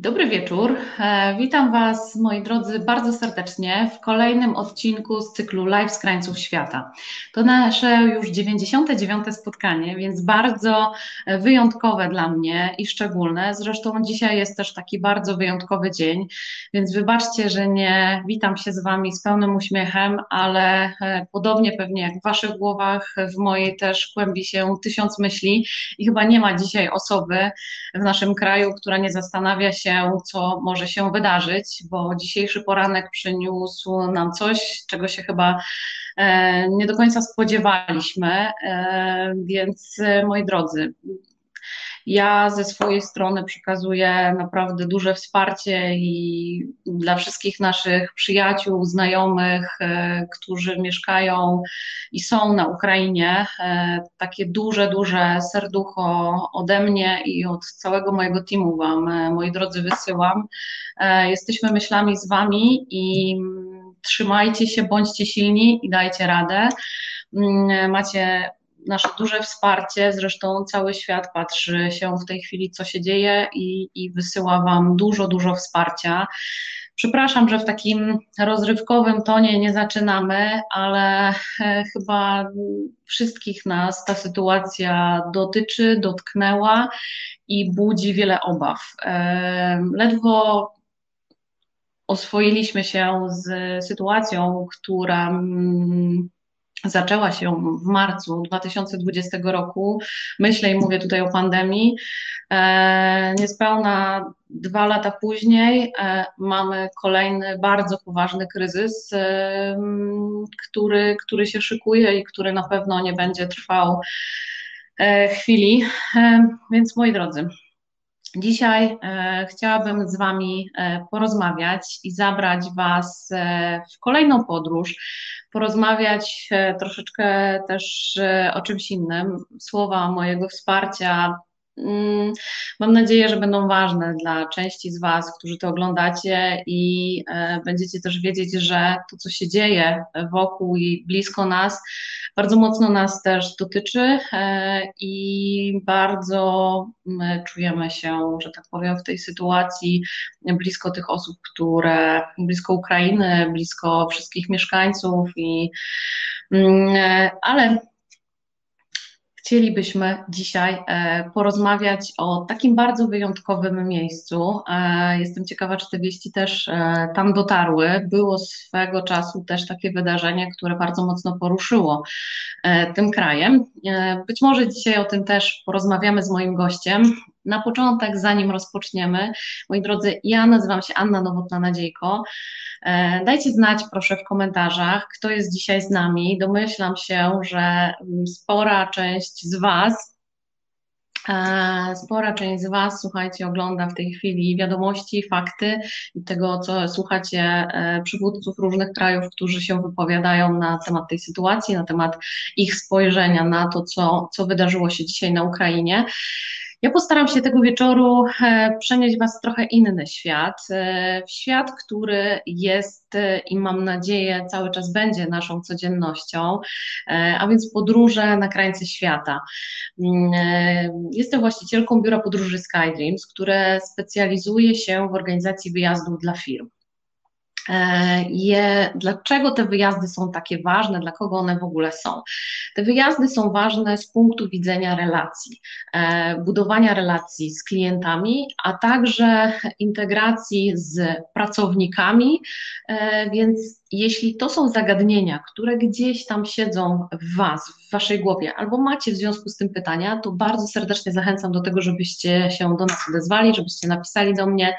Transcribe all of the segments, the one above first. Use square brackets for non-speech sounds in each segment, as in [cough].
Dobry wieczór. E, witam Was, moi drodzy, bardzo serdecznie w kolejnym odcinku z cyklu Live z krańców świata. To nasze już 99. spotkanie, więc bardzo wyjątkowe dla mnie i szczególne. Zresztą dzisiaj jest też taki bardzo wyjątkowy dzień, więc wybaczcie, że nie witam się z Wami z pełnym uśmiechem, ale e, podobnie pewnie jak w Waszych głowach, w mojej też kłębi się tysiąc myśli i chyba nie ma dzisiaj osoby w naszym kraju, która nie zastanawia się, się, co może się wydarzyć, bo dzisiejszy poranek przyniósł nam coś, czego się chyba e, nie do końca spodziewaliśmy. E, więc e, moi drodzy, ja ze swojej strony przekazuję naprawdę duże wsparcie i dla wszystkich naszych przyjaciół, znajomych, e, którzy mieszkają i są na Ukrainie, e, takie duże, duże serducho ode mnie i od całego mojego teamu Wam, e, moi drodzy, wysyłam. Jesteśmy myślami z Wami i trzymajcie się, bądźcie silni i dajcie radę. Mm, macie nasze duże wsparcie. Zresztą cały świat patrzy się w tej chwili, co się dzieje i, i wysyła Wam dużo, dużo wsparcia. Przepraszam, że w takim rozrywkowym tonie nie zaczynamy, ale e, chyba wszystkich nas ta sytuacja dotyczy, dotknęła i budzi wiele obaw. E, ledwo oswoiliśmy się z sytuacją, która zaczęła się w marcu 2020 roku. Myślę i mówię tutaj o pandemii. E, niespełna dwa lata później e, mamy kolejny bardzo poważny kryzys, e, który, który się szykuje i który na pewno nie będzie trwał chwili. Więc moi drodzy, Dzisiaj e, chciałabym z Wami e, porozmawiać i zabrać Was e, w kolejną podróż, porozmawiać troszeczkę też o czymś innym. Słowa mojego wsparcia mam nadzieję, że będą ważne dla części z Was, którzy to oglądacie i e, będziecie też wiedzieć, że to, co się dzieje wokół i blisko nas, bardzo mocno nas też dotyczy e, i bardzo czujemy się, że tak powiem, w tej sytuacji blisko tych osób, które blisko Ukrainy, blisko wszystkich mieszkańców i mm, e, ale chcielibyśmy dzisiaj e, porozmawiać o takim bardzo wyjątkowym miejscu. E, jestem ciekawa, czy te wieści też e, tam dotarły. Było swego czasu też takie wydarzenie, które bardzo mocno poruszyło tym krajem. Być może dzisiaj o tym też porozmawiamy z moim gościem. Na początek, zanim rozpoczniemy, moi drodzy, ja nazywam się Anna Nowotna-Nadziejko. E, dajcie znać proszę w komentarzach, kto jest dzisiaj z nami. Domyślam się, że mm, spora część z Was e, Spora część z Was, słuchajcie, ogląda w tej chwili wiadomości, fakty i tego, co słuchacie e, przywódców różnych krajów, którzy się wypowiadają na temat tej sytuacji, na temat ich spojrzenia na to, co, co wydarzyło się dzisiaj na Ukrainie. Ja postaram się tego wieczoru e, przenieść Was w trochę inny świat, e, świat, który jest e, i mam nadzieję cały czas będzie naszą codziennością, a więc podróże na krańce świata. Mm, jestem właścicielką biura podróży SkyDreams, które specjalizuje się w organizacji wyjazdów dla firm. E, je, dlaczego te wyjazdy są takie ważne, dla kogo one w ogóle są. Te wyjazdy są ważne z punktu widzenia relacji, e, budowania relacji z klientami, a także integracji z pracownikami, e, więc jeśli to są zagadnienia, które gdzieś tam siedzą w Was, w Waszej głowie, albo macie w związku z tym pytania, to bardzo serdecznie zachęcam do tego, żebyście się do nas odezwali, żebyście napisali do mnie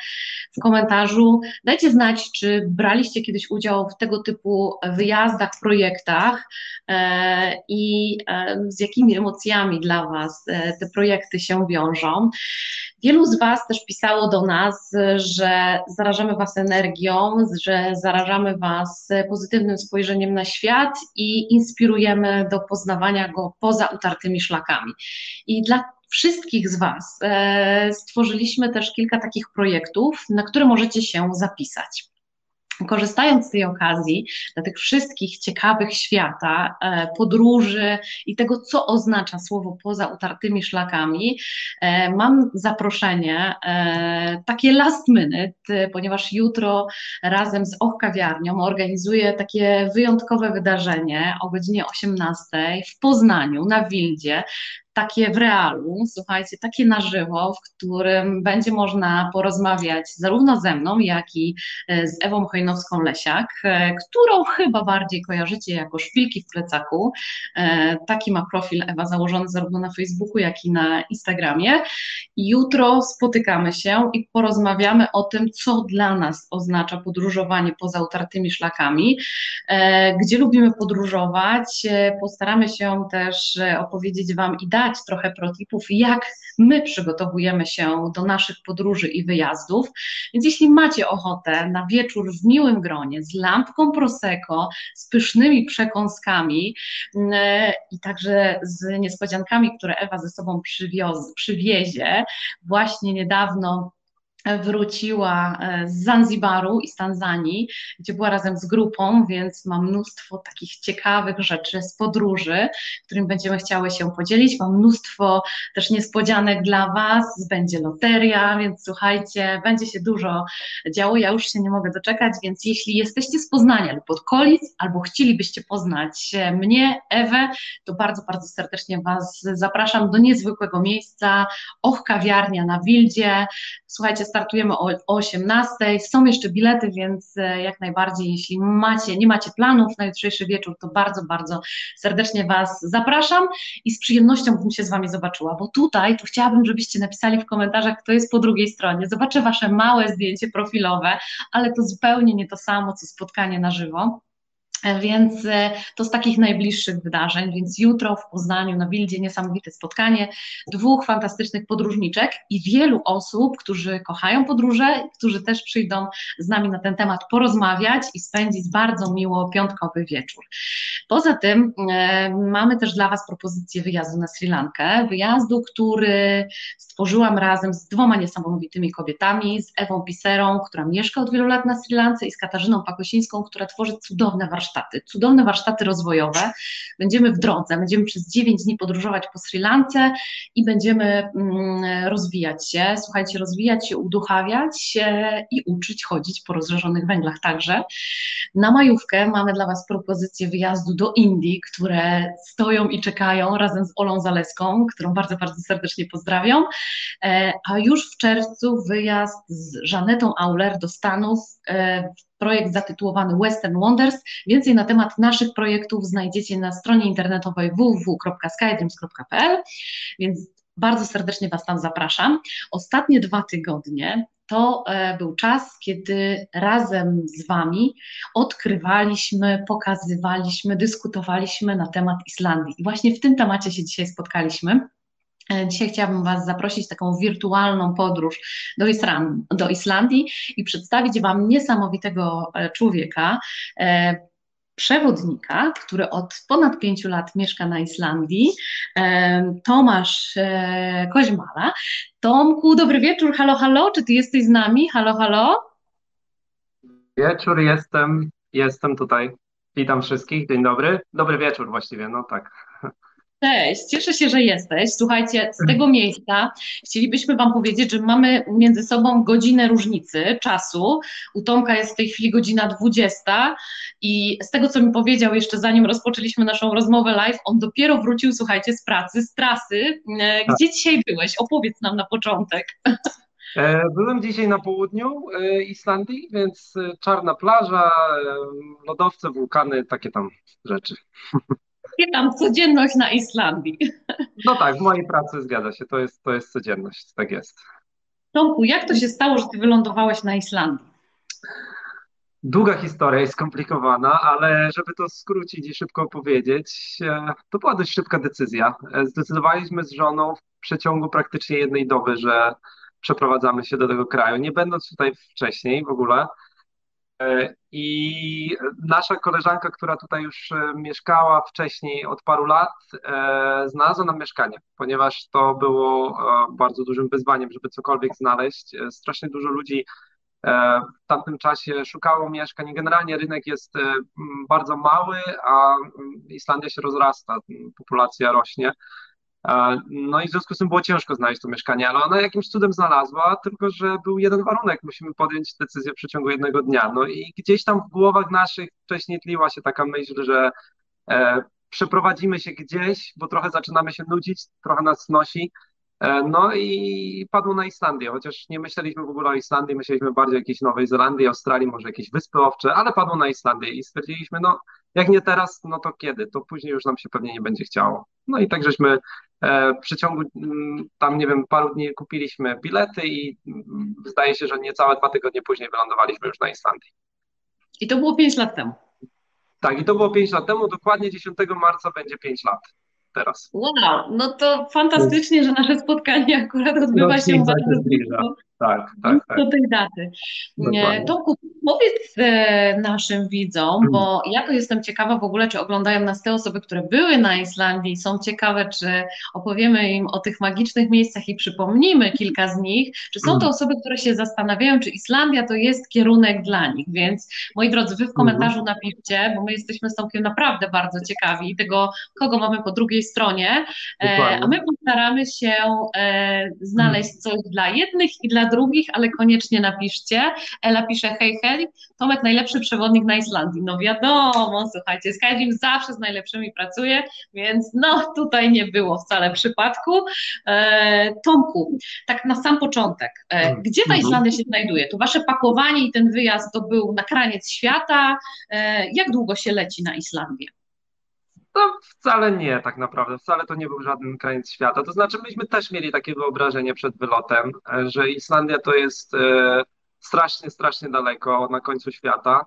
w komentarzu. Dajcie znać, czy braliście kiedyś udział w tego typu wyjazdach, projektach e, i e, z jakimi emocjami dla Was e, te projekty się wiążą. Wielu z Was też pisało do nas, że zarażamy Was energią, że zarażamy Was pozytywnym spojrzeniem na świat i inspirujemy do poznawania go poza utartymi szlakami. I dla wszystkich z Was stworzyliśmy też kilka takich projektów, na które możecie się zapisać. Korzystając z tej okazji, dla tych wszystkich ciekawych świata, e, podróży i tego, co oznacza słowo poza utartymi szlakami, e, mam zaproszenie e, takie last minute, ponieważ jutro razem z Och Kawiarnią organizuję takie wyjątkowe wydarzenie o godzinie 18 w Poznaniu, na Wildzie takie w realu, słuchajcie, takie na żywo, w którym będzie można porozmawiać zarówno ze mną, jak i e, z Ewą Chojnowską-Lesiak, e, którą chyba bardziej kojarzycie jako szpilki w plecaku. E, taki ma profil Ewa założony zarówno na Facebooku, jak i na Instagramie. Jutro spotykamy się i porozmawiamy o tym, co dla nas oznacza podróżowanie poza utartymi szlakami, gdzie lubimy podróżować. Postaramy się też opowiedzieć Wam i dać dać trochę protipów, jak my przygotowujemy się do naszych podróży i wyjazdów. Więc jeśli macie ochotę na wieczór w miłym gronie, z lampką Prosecco, z pysznymi przekąskami yy, i także z niespodziankami, które Ewa ze sobą przywioz, przywiezie, właśnie niedawno wróciła e, z Zanzibaru i z Tanzanii, gdzie była razem z grupą, więc ma mnóstwo takich ciekawych rzeczy z podróży, którym będziemy chciały się podzielić. Mam mnóstwo też niespodzianek dla Was, będzie loteria, więc słuchajcie, będzie się dużo działo. Ja już się nie mogę doczekać, więc jeśli jesteście z Poznania lub Podkolic, albo chcielibyście poznać mnie, Ewę, to bardzo, bardzo serdecznie Was zapraszam do niezwykłego miejsca, Och Kawiarnia na Wildzie. Słuchajcie, startujemy o, 18. Są jeszcze bilety, więc e, jak najbardziej, jeśli macie, nie macie planów na jutrzejszy wieczór, to bardzo, bardzo serdecznie Was zapraszam i z przyjemnością bym się z Wami zobaczyła, bo tutaj to chciałabym, żebyście napisali w komentarzach, kto jest po drugiej stronie. Zobaczę Wasze małe zdjęcie profilowe, ale to zupełnie nie to samo, co spotkanie na żywo. Więc e, to z takich najbliższych wydarzeń, więc jutro w Poznaniu na Wildzie niesamowite spotkanie dwóch fantastycznych podróżniczek i wielu osób, którzy kochają podróże, którzy też przyjdą z nami na ten temat porozmawiać i spędzić bardzo miło piątkowy wieczór. Poza tym e, mamy też dla Was propozycję wyjazdu na Sri Lankę, wyjazdu, który stworzyłam razem z dwoma niesamowitymi kobietami, z Ewą Piserą, która mieszka od wielu lat na Sri Lance i z Katarzyną Pakosińską, która tworzy cudowne warsztaty warsztaty, cudowne warsztaty rozwojowe. Będziemy w drodze, będziemy przez 9 dni podróżować po Sri Lance i będziemy mm, rozwijać się, słuchajcie, rozwijać się, uduchawiać się i uczyć chodzić po rozżarzonych węglach także. Na majówkę mamy dla Was propozycję wyjazdu do Indii, które stoją i czekają razem z Olą Zaleską, którą bardzo, bardzo serdecznie pozdrawiam. E, a już w czerwcu wyjazd z Żanetą Auler do Stanów e, projekt zatytułowany Western Wonders. Więcej na temat naszych projektów znajdziecie na stronie internetowej www.skydreams.pl, więc bardzo serdecznie Was tam zapraszam. Ostatnie dwa tygodnie to e, był czas, kiedy razem z Wami odkrywaliśmy, pokazywaliśmy, dyskutowaliśmy na temat Islandii. I właśnie w tym temacie się dzisiaj spotkaliśmy. E, dzisiaj chciałabym Was zaprosić taką wirtualną podróż do, Island, do Islandii i przedstawić Wam niesamowitego e, człowieka, e, przewodnika, który od ponad pięciu lat mieszka na Islandii, Tomasz Koźmala. Tomku, dobry wieczór, halo, halo, czy Ty jesteś z nami? Halo, halo? Wieczór, jestem, jestem tutaj. Witam wszystkich, dzień dobry. Dobry wieczór właściwie, no tak. Cześć, cieszę się, że jesteś. Słuchajcie, z tego miejsca chcielibyśmy Wam powiedzieć, że mamy między sobą godzinę różnicy czasu. U Tomka jest w tej chwili godzina 20 i z tego, co mi powiedział jeszcze zanim rozpoczęliśmy naszą rozmowę live, on dopiero wrócił, słuchajcie, z pracy, z trasy. E, gdzie tak. dzisiaj byłeś? Opowiedz nam na początek. E, byłem dzisiaj na południu e, Islandii, więc czarna plaża, lodowce, wulkany, takie tam rzeczy. [laughs] tam codzienność na Islandii. No tak, w mojej pracy zgadza się, to jest, to jest codzienność, tak jest. Tomku, jak to się stało, że ty wylądowałeś na Islandii? Długa historia jest skomplikowana, ale żeby to skrócić i szybko opowiedzieć, e, to była dość szybka decyzja. E, zdecydowaliśmy z żoną w przeciągu praktycznie jednej doby, że przeprowadzamy się do tego kraju, nie będąc tutaj wcześniej w ogóle. E, I nasza koleżanka, która tutaj już e, mieszkała wcześniej od paru lat, e, znalazła nam mieszkanie, ponieważ to było bardzo dużym wyzwaniem, żeby cokolwiek znaleźć. Strasznie dużo ludzi w tamtym czasie szukało mieszkań. Generalnie rynek jest bardzo mały, a Islandia się rozrasta, populacja rośnie. No i w związku z tym było ciężko znaleźć to mieszkanie, ale ona jakimś cudem znalazła, tylko że był jeden warunek, musimy podjąć decyzję w przeciągu jednego dnia. No i gdzieś tam w głowach naszych wcześniej tliła się taka myśl, że e, przeprowadzimy się gdzieś, bo trochę zaczynamy się nudzić, trochę nas nosi. E, no i padło na Islandię, chociaż nie myśleliśmy w ogóle o Islandii, myśleliśmy bardziej o jakiejś Nowej Zelandii, Australii, może jakieś wyspy owcze, ale padło na Islandię i stwierdziliśmy, no jak nie teraz, no to kiedy? To później już nam się pewnie nie będzie chciało. No i tak żeśmy w przeciągu mm, tam, nie wiem, paru dni kupiliśmy bilety i mm, zdaje się, że niecałe dwa tygodnie później wylądowaliśmy już na Islandii. I to było pięć lat temu. Tak, i to było pięć lat temu, dokładnie 10 marca będzie pięć lat teraz. Wow, no to fantastycznie, że nasze spotkanie akurat odbywa no, się bardzo blisko tak, tak, tak. do tej daty. Dokładnie. Tomku, powiedz e, naszym widzom, hmm. bo ja to jestem ciekawa w ogóle, czy oglądają nas te osoby, które były na Islandii, są ciekawe, czy opowiemy im o tych magicznych miejscach i przypomnimy kilka z nich, czy są to hmm. osoby, które się zastanawiają, czy Islandia to jest kierunek dla nich, więc moi drodzy, wy w komentarzu hmm. napiszcie, bo my jesteśmy z Tomkiem naprawdę bardzo ciekawi tego, kogo mamy po drugiej stronie, e, a my postaramy się e, znaleźć coś dla jednych i dla drugich, ale koniecznie napiszcie. Ela pisze, hej, hej, Tomek najlepszy przewodnik na Islandii. No wiadomo, słuchajcie, Skyrim zawsze z najlepszymi pracuje, więc no tutaj nie było wcale przypadku. E, Tomku, tak na sam początek, e, mm, gdzie ta. Islandia się znajduje? To wasze pakowanie i ten wyjazd to był na kraniec świata. E, jak długo się leci na Islandię? Wcale nie, tak naprawdę. Wcale to nie był żaden kraniec świata. To znaczy, myśmy też mieli takie wyobrażenie przed wylotem, e, że Islandia to jest e, strasznie, strasznie daleko na końcu świata.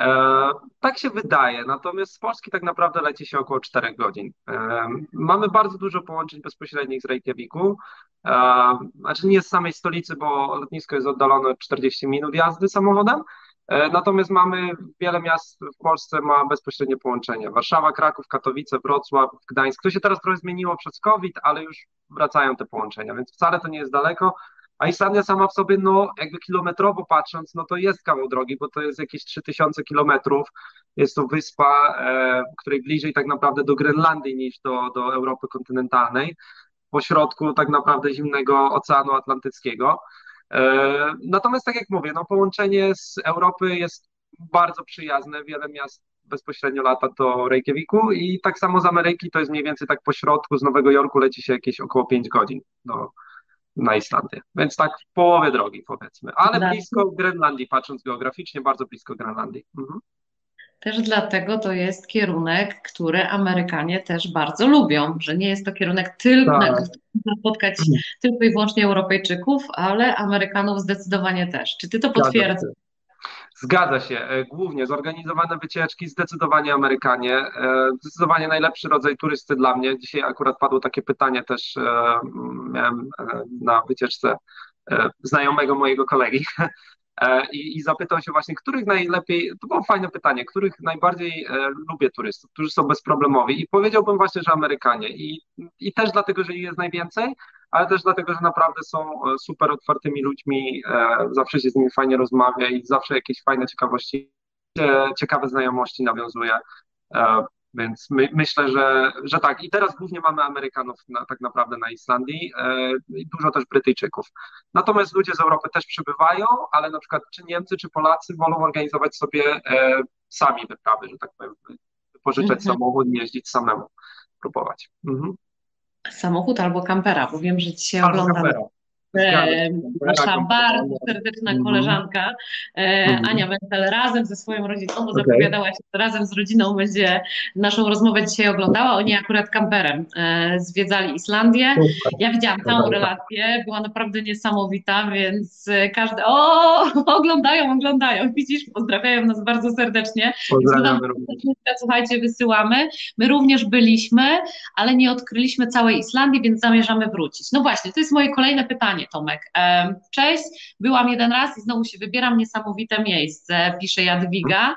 E, tak się wydaje, natomiast z Polski tak naprawdę leci się około 4 godzin. Mamy bardzo dużo połączeń bezpośrednich z Reykjaviku, znaczy nie z samej stolicy, bo lotnisko jest oddalone 40 minut jazdy samochodem, natomiast mamy wiele miast w Polsce ma bezpośrednie połączenie. Warszawa, Kraków, Katowice, Wrocław, Gdańsk. To się teraz trochę zmieniło przez COVID, ale już wracają te połączenia, więc wcale to nie jest daleko. A Islandia sama w sobie, no jakby kilometrowo patrząc, no to jest kawał drogi, bo to jest jakieś 3000 kilometrów. Jest to wyspa, e, której bliżej tak naprawdę do Grenlandii niż do, do Europy kontynentalnej, pośrodku tak naprawdę zimnego Oceanu Atlantyckiego. E, natomiast tak jak mówię, no połączenie z Europy jest bardzo przyjazne, wiele miast bezpośrednio lata do Reykjaviku i tak samo z Ameryki to jest mniej więcej tak po środku, z Nowego Jorku leci się jakieś około 5 godzin do, na Islandię, więc tak w połowie drogi powiedzmy, ale blisko Grenlandii, patrząc geograficznie, bardzo blisko Grenlandii. Mhm. Też dlatego to jest kierunek, który Amerykanie też bardzo lubią, że nie jest to kierunek tylko tak. spotkać tylko i wyłącznie Europejczyków, ale Amerykanów zdecydowanie też. Czy ty to potwierdzasz? Zgadza się. E, głównie zorganizowane wycieczki, zdecydowanie Amerykanie. E, zdecydowanie najlepszy rodzaj turysty dla mnie. Dzisiaj akurat padło takie pytanie też, e, miałem na wycieczce znajomego mojego kolegi, [laughs] i, i zapytał się właśnie, których najlepiej, to było fajne pytanie, których najbardziej e, lubię turystów, którzy są bezproblemowi i powiedziałbym właśnie, że Amerykanie i, i też dlatego, że ich jest najwięcej, ale też dlatego, że naprawdę są e, super otwartymi ludźmi, zawsze się z nimi fajnie rozmawia i zawsze jakieś fajne ciekawości, ciekawe znajomości nawiązuje. Więc my, myślę, że, że tak. I teraz głównie mamy Amerykanów na, tak naprawdę na Islandii e, i dużo też Brytyjczyków. Natomiast ludzie z Europy też przybywają, ale na przykład czy Niemcy, czy Polacy wolą organizować sobie e, sami wyprawy, że tak powiem, pożyczać mhm. samochód i jeździć samemu, próbować. Mhm. Samochód albo kampera, bo wiem, że dzisiaj albo oglądam. Kampera nasza bardzo serdeczna mhm. koleżanka e, mhm. Ania Wentel razem ze swoją rodziną, bo zapowiadała się, że razem z rodziną będzie naszą rozmowę dzisiaj oglądała. Oni akurat kamperem e, zwiedzali Islandię. Ja widziałam całą relację, była naprawdę niesamowita, więc każdy, o, oglądają, oglądają, widzisz, pozdrawiają nas bardzo serdecznie. Pozdrawiamy Słuchajcie, wysyłamy. My również byliśmy, ale nie odkryliśmy całej Islandii, więc zamierzamy wrócić. No właśnie, to jest moje kolejne pytanie. Tomek. Cześć, byłam jeden raz i znowu się wybieram, niesamowite miejsce, pisze Jadwiga.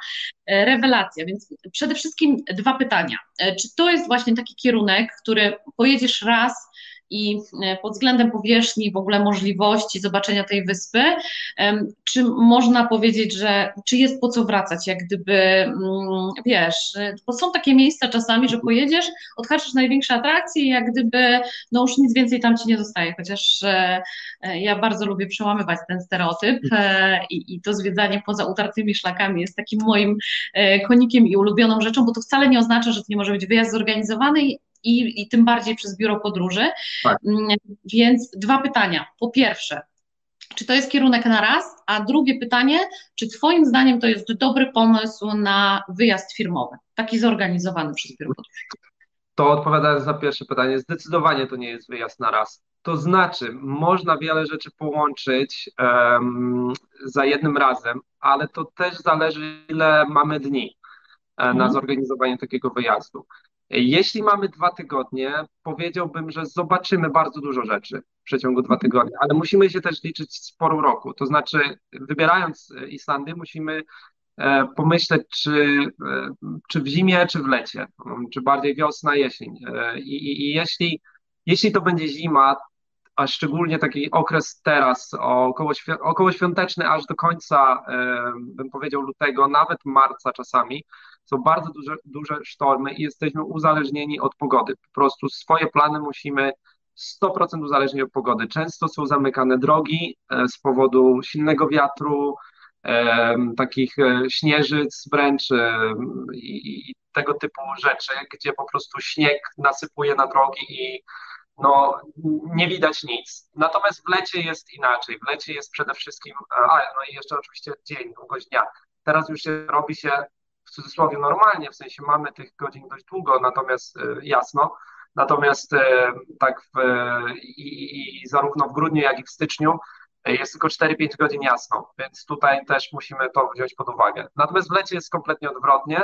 E, rewelacja, więc przede wszystkim dwa pytania. E, czy to jest właśnie taki kierunek, który pojedziesz raz i e, pod względem powierzchni, w ogóle możliwości zobaczenia tej wyspy, czy można powiedzieć, że czy jest po co wracać, jak gdyby, mm, wiesz, bo są takie miejsca czasami, że pojedziesz, odhaczysz największe atrakcje i jak gdyby, no już nic więcej tam ci nie zostaje, chociaż e, ja bardzo lubię przełamywać ten stereotyp e, i, i to zwiedzanie poza utartymi szlakami jest takim moim e, konikiem i ulubioną rzeczą, bo to wcale nie oznacza, że to nie może być wyjazd zorganizowany i, i tym bardziej przez biuro podróży. Tak. Mm, więc dwa pytania. Po pierwsze, czy to jest kierunek na raz? A drugie pytanie, czy Twoim zdaniem to jest dobry pomysł na wyjazd firmowy, taki zorganizowany przez biuro podróży? To odpowiadając na pierwsze pytanie, zdecydowanie to nie jest wyjazd na raz. To znaczy, można wiele rzeczy połączyć um, za jednym razem, ale to też zależy, ile mamy dni e, na mhm. zorganizowanie takiego wyjazdu. Jeśli mamy dwa tygodnie, powiedziałbym, że zobaczymy bardzo dużo rzeczy w przeciągu dwa tygodni, ale musimy się też liczyć z porą roku. To znaczy, wybierając Islandię, musimy e, pomyśleć, czy, e, czy w zimie, czy w lecie, czy bardziej wiosna, jesień. E, I, i, i jeśli, jeśli to będzie zima, a szczególnie taki okres teraz, około, około świąteczny aż do końca, bym powiedział, lutego, nawet marca czasami, są bardzo duże, duże sztormy i jesteśmy uzależnieni od pogody. Po prostu swoje plany musimy 100% uzależnić od pogody. Często są zamykane drogi e, z powodu silnego wiatru, takich e, śnieżyc wręcz i tego typu rzeczy, gdzie po prostu śnieg nasypuje na drogi i no, nie widać nic. Natomiast w lecie jest inaczej. W lecie jest przede wszystkim, a no i jeszcze oczywiście dzień, długość dnia. Teraz już się robi się w cudzysłowie normalnie, w sensie mamy tych godzin dość długo, natomiast e, jasno. Natomiast e, tak w, i, i zarówno w grudniu, jak i w styczniu e, jest tylko 4-5 godzin jasno, więc tutaj też musimy to wziąć pod uwagę. Natomiast w lecie jest kompletnie odwrotnie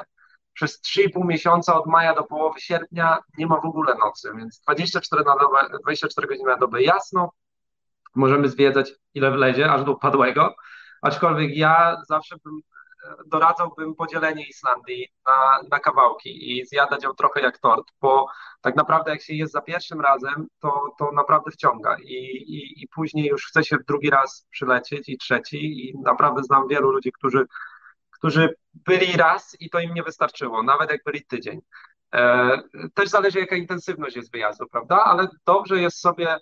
przez 3,5 miesiąca od maja do połowy sierpnia nie ma w ogóle nocy, więc 24, na dobę, 24 godziny na dobę jasno, możemy zwiedzać ile wlezie, aż do upadłego, aczkolwiek ja zawsze bym, doradzałbym podzielenie Islandii na, na kawałki i zjadać ją trochę jak tort, bo tak naprawdę jak się jest za pierwszym razem, to, to naprawdę wciąga I, i, i później już chce się drugi raz przylecieć i trzeci i naprawdę znam wielu ludzi, którzy którzy byli raz i to im nie wystarczyło, nawet jak byli tydzień. E, też zależy, jaka intensywność jest wyjazdu, prawda? Ale dobrze jest sobie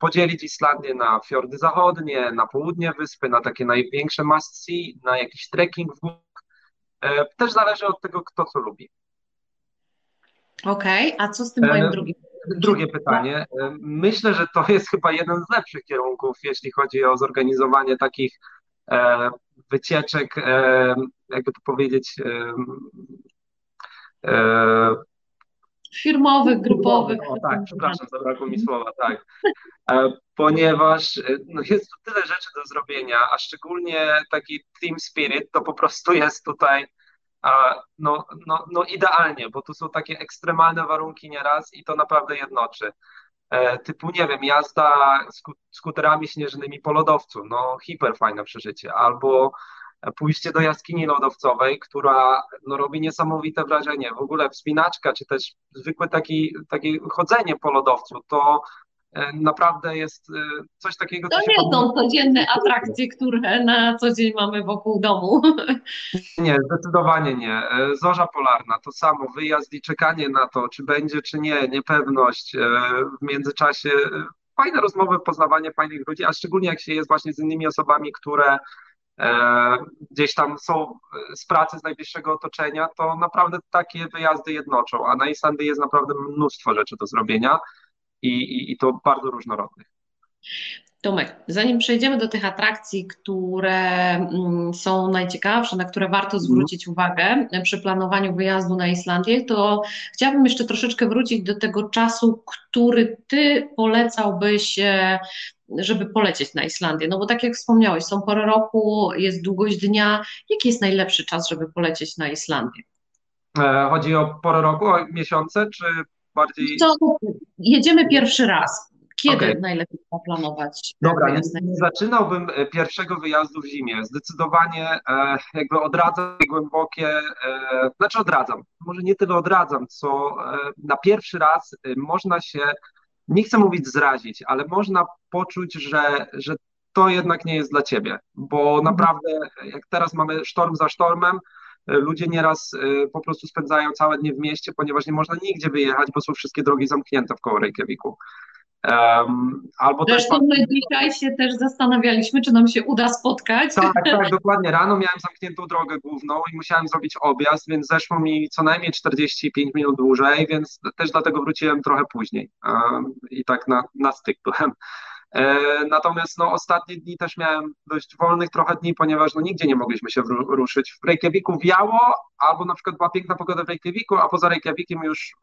podzielić Islandię na fiordy zachodnie, na południe wyspy, na takie największe must see, na jakiś trekking w górach. E, też zależy od tego, kto co lubi. Okej, okay, a co z tym moim drugim? Drugie pytanie. Myślę, że to jest chyba jeden z lepszych kierunków, jeśli chodzi o zorganizowanie takich wycieczek, e, jakby to powiedzieć, e, e, firmowych, grupowych. O, tak, przepraszam, zabrakło mi słowa, tak. Ponieważ no, jest tu tyle rzeczy do zrobienia, a szczególnie taki team spirit to po prostu jest tutaj no, no, no idealnie, bo tu są takie ekstremalne warunki nieraz i to naprawdę jednoczy. E, typu, nie wiem, jazda skuterami śnieżnymi po lodowcu, no hiper fajne przeżycie, albo pójście do jaskini lodowcowej, która no, robi niesamowite wrażenie. W ogóle wspinaczka, czy też zwykłe taki, takie chodzenie po lodowcu, to E, naprawdę jest e, coś takiego. To nie są codzienne atrakcje, które na co dzień mamy wokół domu. [laughs] Nie, zdecydowanie nie. E, zorza polarna to samo, wyjazd i czekanie na to, czy będzie, czy nie, niepewność. W międzyczasie fajne rozmowy, poznawanie fajnych ludzi, a szczególnie jak się jest właśnie z innymi osobami, które gdzieś tam są z pracy, z najbliższego otoczenia, to naprawdę takie wyjazdy jednoczą, a na Islandii jest naprawdę mnóstwo rzeczy do zrobienia i, i, i to bardzo różnorodnych. Tomek, zanim przejdziemy do tych atrakcji, które mm, są najciekawsze, na które warto mhm. zwrócić uwagę przy planowaniu wyjazdu na Islandię, to chciałabym jeszcze troszeczkę wrócić do tego czasu, który Ty polecałbyś, e, żeby polecieć na Islandię. No bo tak jak wspomniałeś, są pory roku, jest długość dnia. Jaki jest najlepszy czas, żeby polecieć na Islandię? E, chodzi o porę roku, o miesiące, czy bardziej... Co, jedziemy pierwszy raz. Kiedy okay. najlepiej zaplanować? Dobra, zaczynałbym e, pierwszego wyjazdu w zimie. Zdecydowanie e, jakby odradzam głębokie, e, znaczy odradzam, może nie tyle odradzam, co e, na pierwszy raz e, można się, nie chcę mówić zrazić, ale można poczuć, że, że to jednak nie jest dla ciebie, bo mhm. naprawdę jak teraz mamy sztorm za sztormem, ludzie nieraz po prostu spędzają całe dnie w mieście, ponieważ nie można nigdzie wyjechać, bo są wszystkie drogi zamknięte w koło Reykjaviku. Um, albo Zresztą też... my dzisiaj się też zastanawialiśmy, czy nam się uda spotkać. Tak, tak, dokładnie. Rano miałem zamkniętą drogę główną i musiałem zrobić objazd, więc zeszło mi co najmniej 45 minut dłużej, więc też dlatego wróciłem trochę później um, i tak na, na styk byłem. E, natomiast no, ostatnie dni też miałem dość wolnych trochę dni, ponieważ no, nigdzie nie mogliśmy się ruszyć. W Reykjaviku wiało, albo na przykład była piękna pogoda w Reykjaviku, a poza Reykjavikiem już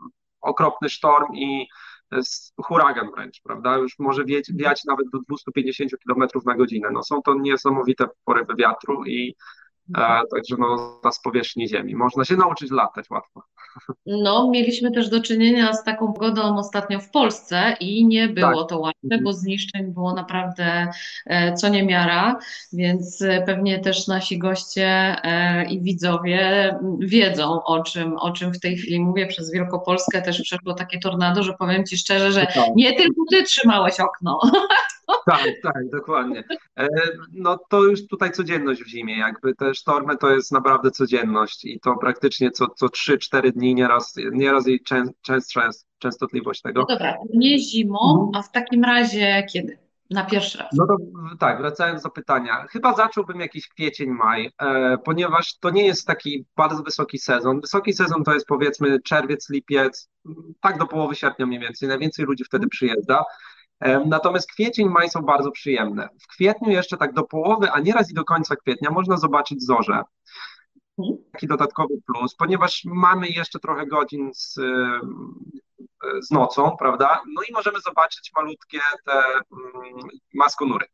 okropny sztorm i huragan wręcz, prawda? Już może wieć, wiać nawet do 250 km na godzinę. No, są to niesamowite porywy wiatru i e, także no, z powierzchni ziemi. Można się nauczyć latać łatwo. No, mieliśmy też do czynienia z taką pogodą ostatnio w Polsce i nie było tak. to łatwe, bo mhm. zniszczeń było naprawdę e, co niemiara, więc e, pewnie też nasi goście e, i widzowie wiedzą o czym, o czym w tej chwili mówię. Przez Wielkopolskę też przeszło takie tornado, że powiem Ci szczerze, że tak. nie tylko Ty trzymałeś okno. [laughs] Tak, tak, dokładnie. No to już tutaj codzienność w zimie, jakby te sztormy to jest naprawdę codzienność i to praktycznie co, co 3-4 dni, nieraz, nieraz i czę, częstsza jest częstotliwość tego. No dobra, nie zimą, mhm. a w takim razie kiedy? Na pierwszy raz. No to tak, wracając do pytania. Chyba zacząłbym jakiś kwiecień, maj, e, ponieważ to nie jest taki bardzo wysoki sezon. Wysoki sezon to jest powiedzmy czerwiec, lipiec, tak do połowy sierpnia mniej więcej. Najwięcej ludzi wtedy przyjeżdża. E, natomiast kwiecień, maj są bardzo przyjemne. W kwietniu jeszcze tak do połowy, a nieraz i do końca kwietnia można zobaczyć zorze. Taki dodatkowy plus, ponieważ mamy jeszcze trochę godzin z, e, z nocą, prawda? No i możemy zobaczyć malutkie te mm, maskonury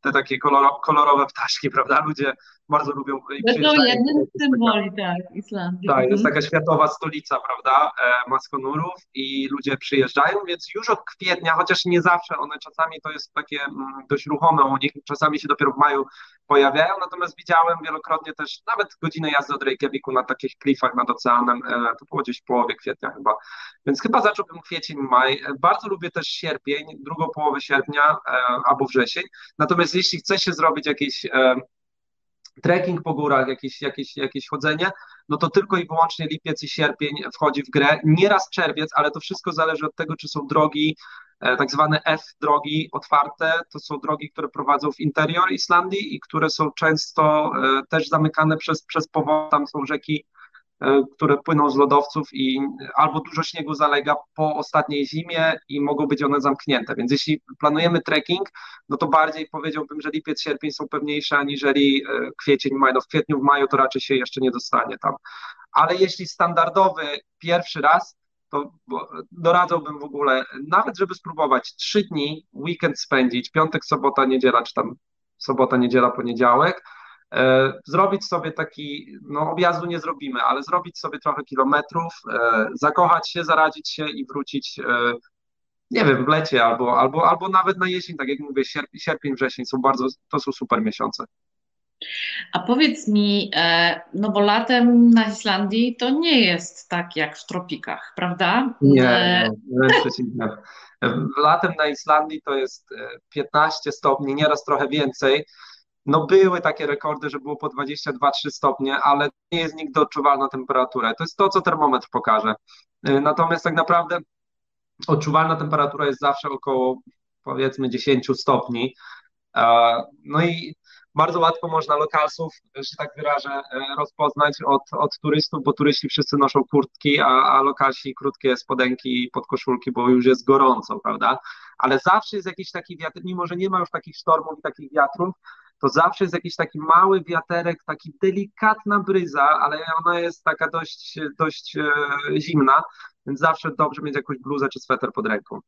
te takie kolorowe ptaszki, [laughs] prawda? Ludzie bardzo lubią. To jednym z symboli, tak, Islandii. Tak, to jest taka światowa stolica, prawda, e, maskonurów i ludzie przyjeżdżają, więc już od kwietnia, chociaż nie zawsze, one czasami to jest takie mm, dość ruchome u nich, czasami się dopiero w maju pojawiają, natomiast widziałem wielokrotnie też nawet godzinę jazdy od Reykjaviku na takich klifach nad oceanem, e, to było gdzieś w połowie kwietnia chyba, więc chyba zacząłbym kwiecień, maj. E, bardzo lubię też sierpień, drugą połowę sierpnia albo wrzesień, natomiast jeśli chce się zrobić jakieś trekking po górach, jakieś, jakieś, jakieś chodzenie, no to tylko i wyłącznie lipiec i sierpień wchodzi w grę. Nieraz czerwiec, ale to wszystko zależy od tego, czy są drogi, e, tak zwane F drogi otwarte, to są drogi, które prowadzą w interior Islandii i które są często e, też zamykane przez, przez powód, tam są rzeki E, które płyną z lodowców i albo dużo śniegu zalega po ostatniej zimie i mogą być one zamknięte. Więc jeśli planujemy trekking, no to bardziej powiedziałbym, że lipiec, sierpień są pewniejsze aniżeli e, kwiecień, maj. No w kwietniu, w maju to raczej się jeszcze nie dostanie tam. Ale jeśli standardowy pierwszy raz, to doradzałbym w ogóle, nawet żeby spróbować trzy dni, weekend spędzić, piątek, sobota, niedziela, czy tam sobota, niedziela, poniedziałek, E, zrobić sobie taki, no objazdu nie zrobimy, ale zrobić sobie trochę kilometrów, e, zakochać się, zaradzić się i wrócić, e, nie wiem, w lecie albo, albo, albo nawet na jesień, tak jak mówię, sierpień, wrzesień są bardzo, to są super miesiące. A powiedz mi, no bo latem na Islandii to nie jest tak jak w tropikach, prawda? Nie, no, [laughs] przeciwnie. Latem na Islandii to jest 15 stopni, nieraz trochę więcej. No były takie rekordy, że było po 22-3 stopnie, ale nie jest nigdy odczuwalna temperatura. To jest to, co termometr pokaże. Natomiast tak naprawdę odczuwalna temperatura jest zawsze około powiedzmy 10 stopni. No i bardzo łatwo można lokalsów, że tak wyrażę, y, rozpoznać od, od turystów, bo turyści wszyscy noszą kurtki, a, a lokalsi krótkie spodenki i podkoszulki, bo już jest gorąco, prawda? Ale zawsze jest jakiś taki wiatr, mimo że nie ma już takich sztormów i takich wiatrów, to zawsze jest jakiś taki mały wiaterek, taki delikatna bryza, ale ona jest taka dość, dość e, zimna, więc zawsze dobrze mieć jakąś bluzę czy sweter pod ręką.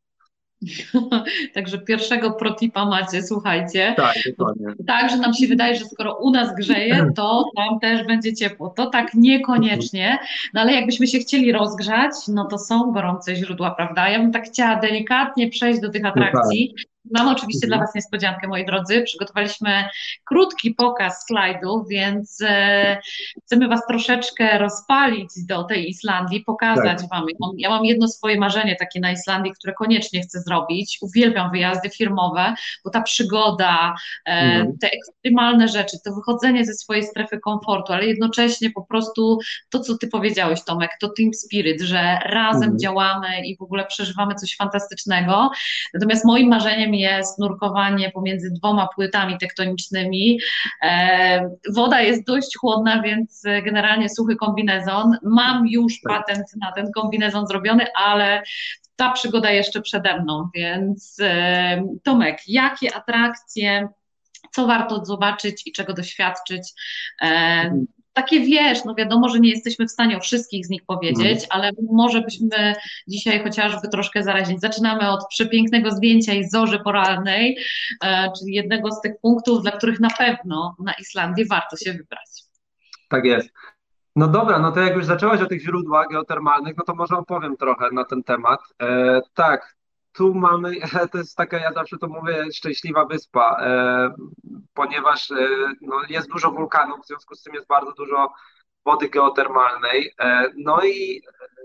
[laughs] Także pierwszego protipa macie, słuchajcie. Tak, dokładnie. Tak, że nam się wydaje, że skoro u nas grzeje, [clears throat] to tam też będzie ciepło. To tak niekoniecznie, no ale jakbyśmy się chcieli rozgrzać, no to są gorące źródła, prawda? Ja bym tak chciała delikatnie przejść do tych atrakcji. Mamy oczywiście mhm. dla Was niespodziankę, moi drodzy. Przygotowaliśmy krótki pokaz slajdów, więc e, chcemy Was troszeczkę rozpalić do tej Islandii, pokazać tak. Wam. Ja mam jedno swoje marzenie takie na Islandii, które koniecznie chcę zrobić. Uwielbiam wyjazdy firmowe, bo ta przygoda, e, mhm. te ekstremalne rzeczy, to wychodzenie ze swojej strefy komfortu, ale jednocześnie po prostu to, co Ty powiedziałeś, Tomek, to team spirit, że razem mhm. działamy i w ogóle przeżywamy coś fantastycznego. Natomiast moim marzeniem jest nurkowanie pomiędzy dwoma płytami tektonicznymi. E, woda jest dość chłodna, więc generalnie suchy kombinezon. Mam już tak. patent na ten kombinezon zrobiony, ale ta przygoda jeszcze przede mną, więc e, Tomek, jakie atrakcje, co warto zobaczyć i czego doświadczyć? Mhm takie wiesz, no wiadomo, że nie jesteśmy w stanie o wszystkich z nich powiedzieć, mm. ale może byśmy dzisiaj chociażby troszkę zarazić. Zaczynamy od przepięknego zdjęcia i zorzy porannej, e, czyli jednego z tych punktów, dla których na pewno na Islandii warto się wybrać. Tak jest. No dobra, no to jak już zaczęłaś o tych źródłach geotermalnych, no to może opowiem trochę na ten temat. E, tak, tu mamy, [laughs] to jest taka, ja zawsze to mówię, szczęśliwa wyspa, e, ponieważ e, no, jest dużo wulkanów, w związku z tym jest bardzo dużo wody geotermalnej. E, no i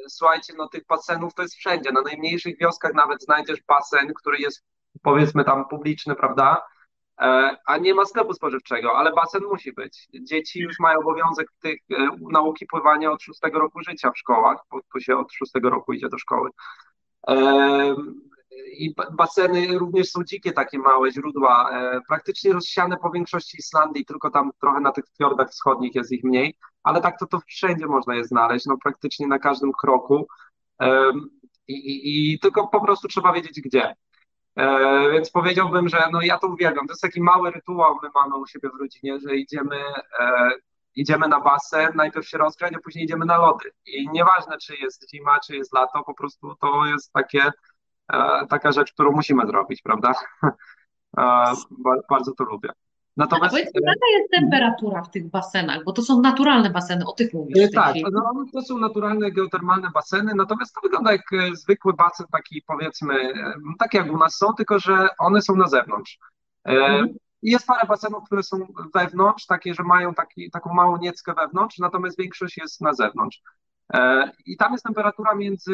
słuchajcie, no tych basenów to jest wszędzie. Na najmniejszych wioskach nawet znajdziesz basen, który jest powiedzmy tam publiczny, prawda? A nie ma sklepu spożywczego, ale basen musi być. Dzieci już mają obowiązek tych nauki pływania od szóstego roku życia w szkołach, bo tu się od szóstego roku idzie do szkoły i baseny również są dzikie, takie małe źródła, e, praktycznie rozsiane po większości Islandii, tylko tam trochę na tych fiordach wschodnich jest ich mniej, ale tak to, to wszędzie można je znaleźć, no praktycznie na każdym kroku i, i, i tylko po prostu trzeba wiedzieć gdzie. E, więc powiedziałbym, że no ja to uwielbiam. To jest taki mały rytuał, my mamy u siebie w rodzinie, że idziemy, e, idziemy na basen, najpierw się rozgrzać, a później idziemy na lody. I nieważne, czy jest zima, czy jest lato, po prostu to jest takie taka rzecz, którą musimy zrobić, prawda? [laughs] E, bardzo to lubię. Natomiast, A powiedzmy, jaka jest temperatura w tych basenach, bo to są naturalne baseny, o tych mówisz. Nie, tak, no, to są naturalne geotermalne baseny, natomiast to wygląda jak e, zwykły basen, taki powiedzmy, tak jak u nas są, tylko że one są na zewnątrz. Mhm. Jest parę basenów, które są wewnątrz, takie, że mają taki, taką małą nieckę wewnątrz, natomiast większość jest na zewnątrz. I tam jest temperatura między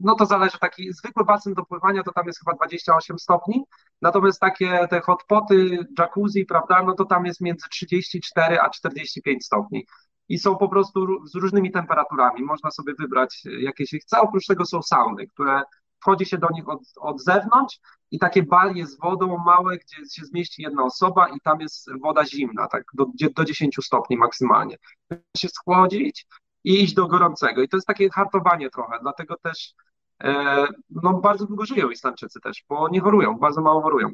no to zależy, taki zwykły basen do pływania to tam jest chyba 28 stopni, natomiast takie te hotpoty, jacuzzi, prawda, no to tam jest między 34 a 45 stopni i są po prostu z różnymi temperaturami, można sobie wybrać jakie się chce, oprócz tego są sauny, które wchodzi się do nich od, od zewnątrz i takie balie z wodą małe, gdzie się zmieści jedna osoba i tam jest woda zimna, tak do, do 10 stopni maksymalnie. Się schłodzić i iść do gorącego. I to jest takie hartowanie trochę, dlatego też no bardzo długo żyją Islandczycy też, bo nie chorują, bardzo mało chorują.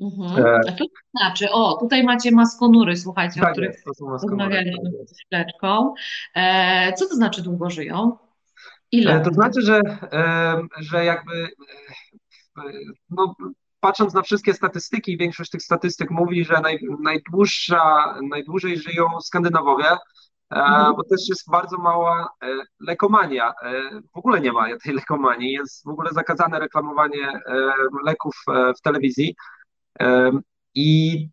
Mhm. E, A to znaczy, o, tutaj macie maskonury, słuchajcie, tak o których rozmawialiśmy z chwileczką. E, co to znaczy długo żyją? Ile? To znaczy, że, że jakby no, patrząc na wszystkie statystyki, większość tych statystyk mówi, że naj, najdłuższa, najdłużej żyją Skandynawowie. Bo też jest bardzo mała e, lekomania. E, w ogóle nie ma tej lekomanii. Jest w ogóle zakazane reklamowanie e, leków w telewizji. I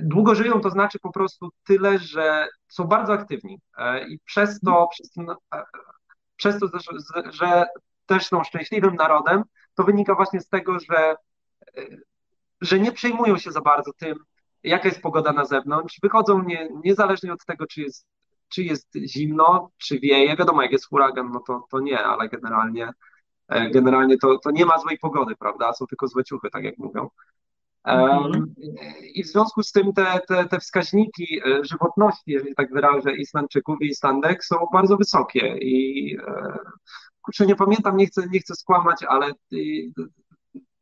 długo żyją to znaczy po prostu tyle, że są bardzo aktywni. I przez to, przez to, przez to że, że też są szczęśliwym narodem, to wynika właśnie z tego, że, że nie przejmują się za bardzo tym, jaka jest pogoda na zewnątrz. Wychodzą nie, niezależnie od tego, czy jest czy jest zimno, czy wieje. Wiadomo, jak jest huragan, no to, to nie, ale generalnie, e, generalnie to, to nie ma złej pogody, prawda? Są tylko złe ciuchy, tak jak mówią. Um, I w związku z tym te, te, te wskaźniki e, żywotności, jeżeli tak wyrażę, Islandczyków i Islandek są bardzo wysokie i e, kurczę, nie pamiętam, nie chcę, nie chcę skłamać, ale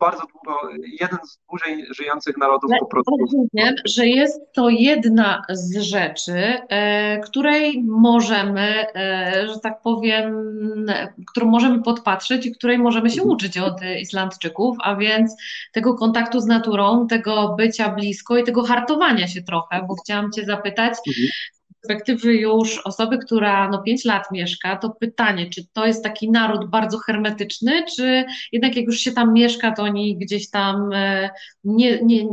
bardzo długo, jeden z dłużej żyjących narodów po prostu. Rozumiem, że jest to jedna z rzeczy, e, której możemy, e, że tak powiem, którą możemy podpatrzeć i której możemy się mhm. uczyć od Islandczyków, a więc tego kontaktu z naturą, tego bycia blisko i tego hartowania się trochę, bo chciałam Cię zapytać, mhm perspektywy już osoby, która no 5 lat mieszka, to pytanie, czy to jest taki naród bardzo hermetyczny, czy jednak jak już się tam mieszka, to oni gdzieś tam e, nie, nie,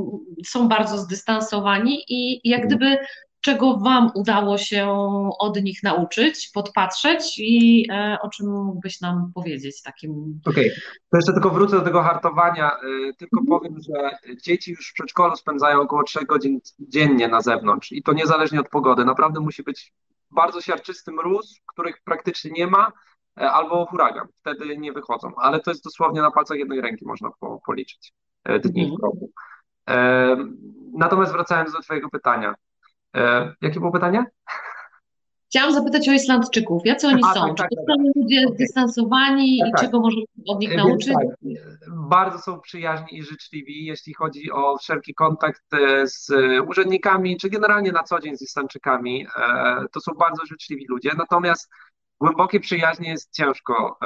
są bardzo zdystansowani i jak gdyby czego Wam udało się od nich nauczyć, podpatrzeć i e, o czym mógłbyś nam powiedzieć takim. Okej, okay. to jeszcze tylko wrócę do tego hartowania. E, tylko mhm. powiem, że dzieci już w przedszkolu spędzają około 3 godzin dziennie na zewnątrz i to niezależnie od pogody. Naprawdę musi być bardzo siarczysty mróz, których praktycznie nie ma, e, albo huragan. Wtedy nie wychodzą, ale to jest dosłownie na palcach jednej ręki można po, policzyć dni mhm. w roku. Natomiast wracając do Twojego pytania. E, jakie było pytanie? Chciałam zapytać o Islandczyków. Jacy oni A, są? Tak, tak, Czy to tak, są ludzie okay. dystansowani tak, i czego możemy od nich nauczyć? Tak, bardzo są przyjaźni i życzliwi, jeśli chodzi o wszelki kontakt e, z urzędnikami, czy generalnie na co dzień z Islandczykami. E, to są bardzo życzliwi ludzie, natomiast głębokie przyjaźnie jest ciężko,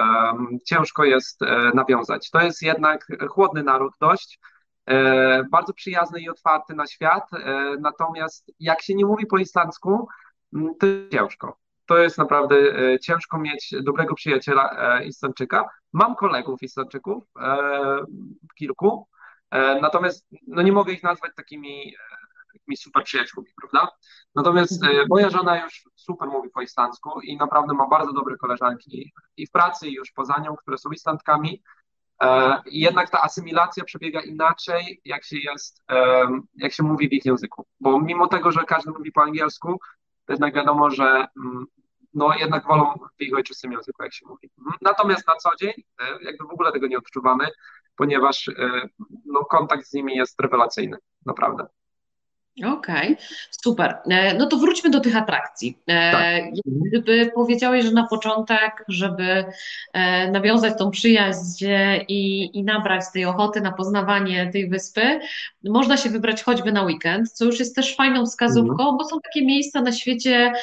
ciężko jest nawiązać. To jest jednak chłodny naród dość, E, bardzo przyjazny i otwarty na świat, e, natomiast jak się nie mówi po islandzku, mm, to ciężko. To jest naprawdę e, ciężko mieć dobrego przyjaciela Islandczyka. Mam kolegów Islandczyków, kilku, natomiast no nie mogę ich nazwać takimi, takimi super przyjaciółmi, prawda? Natomiast moja żona już super mówi po islandzku i naprawdę ma bardzo dobre koleżanki i w pracy, i już poza nią, które są Islandkami. E, jednak ta asymilacja przebiega inaczej, jak się jest, jak się mówi w ich języku. Bo mimo tego, że każdy mówi po angielsku, to jednak wiadomo, że mm, no jednak wolą w ich ojczystym języku, jak się mówi. Mhm. Natomiast na co dzień e, jakby w ogóle tego nie odczuwamy, ponieważ e, no, kontakt z nimi jest rewelacyjny, naprawdę. Okej, okay, super. E, no to wróćmy do tych atrakcji. E, tak. Gdyby powiedziałeś, że na początek, żeby e, nawiązać tą przyjaźń i, i nabrać tej ochoty na poznawanie tej wyspy, można się wybrać choćby na weekend, co już jest też fajną wskazówką, mhm. bo są takie miejsca na świecie,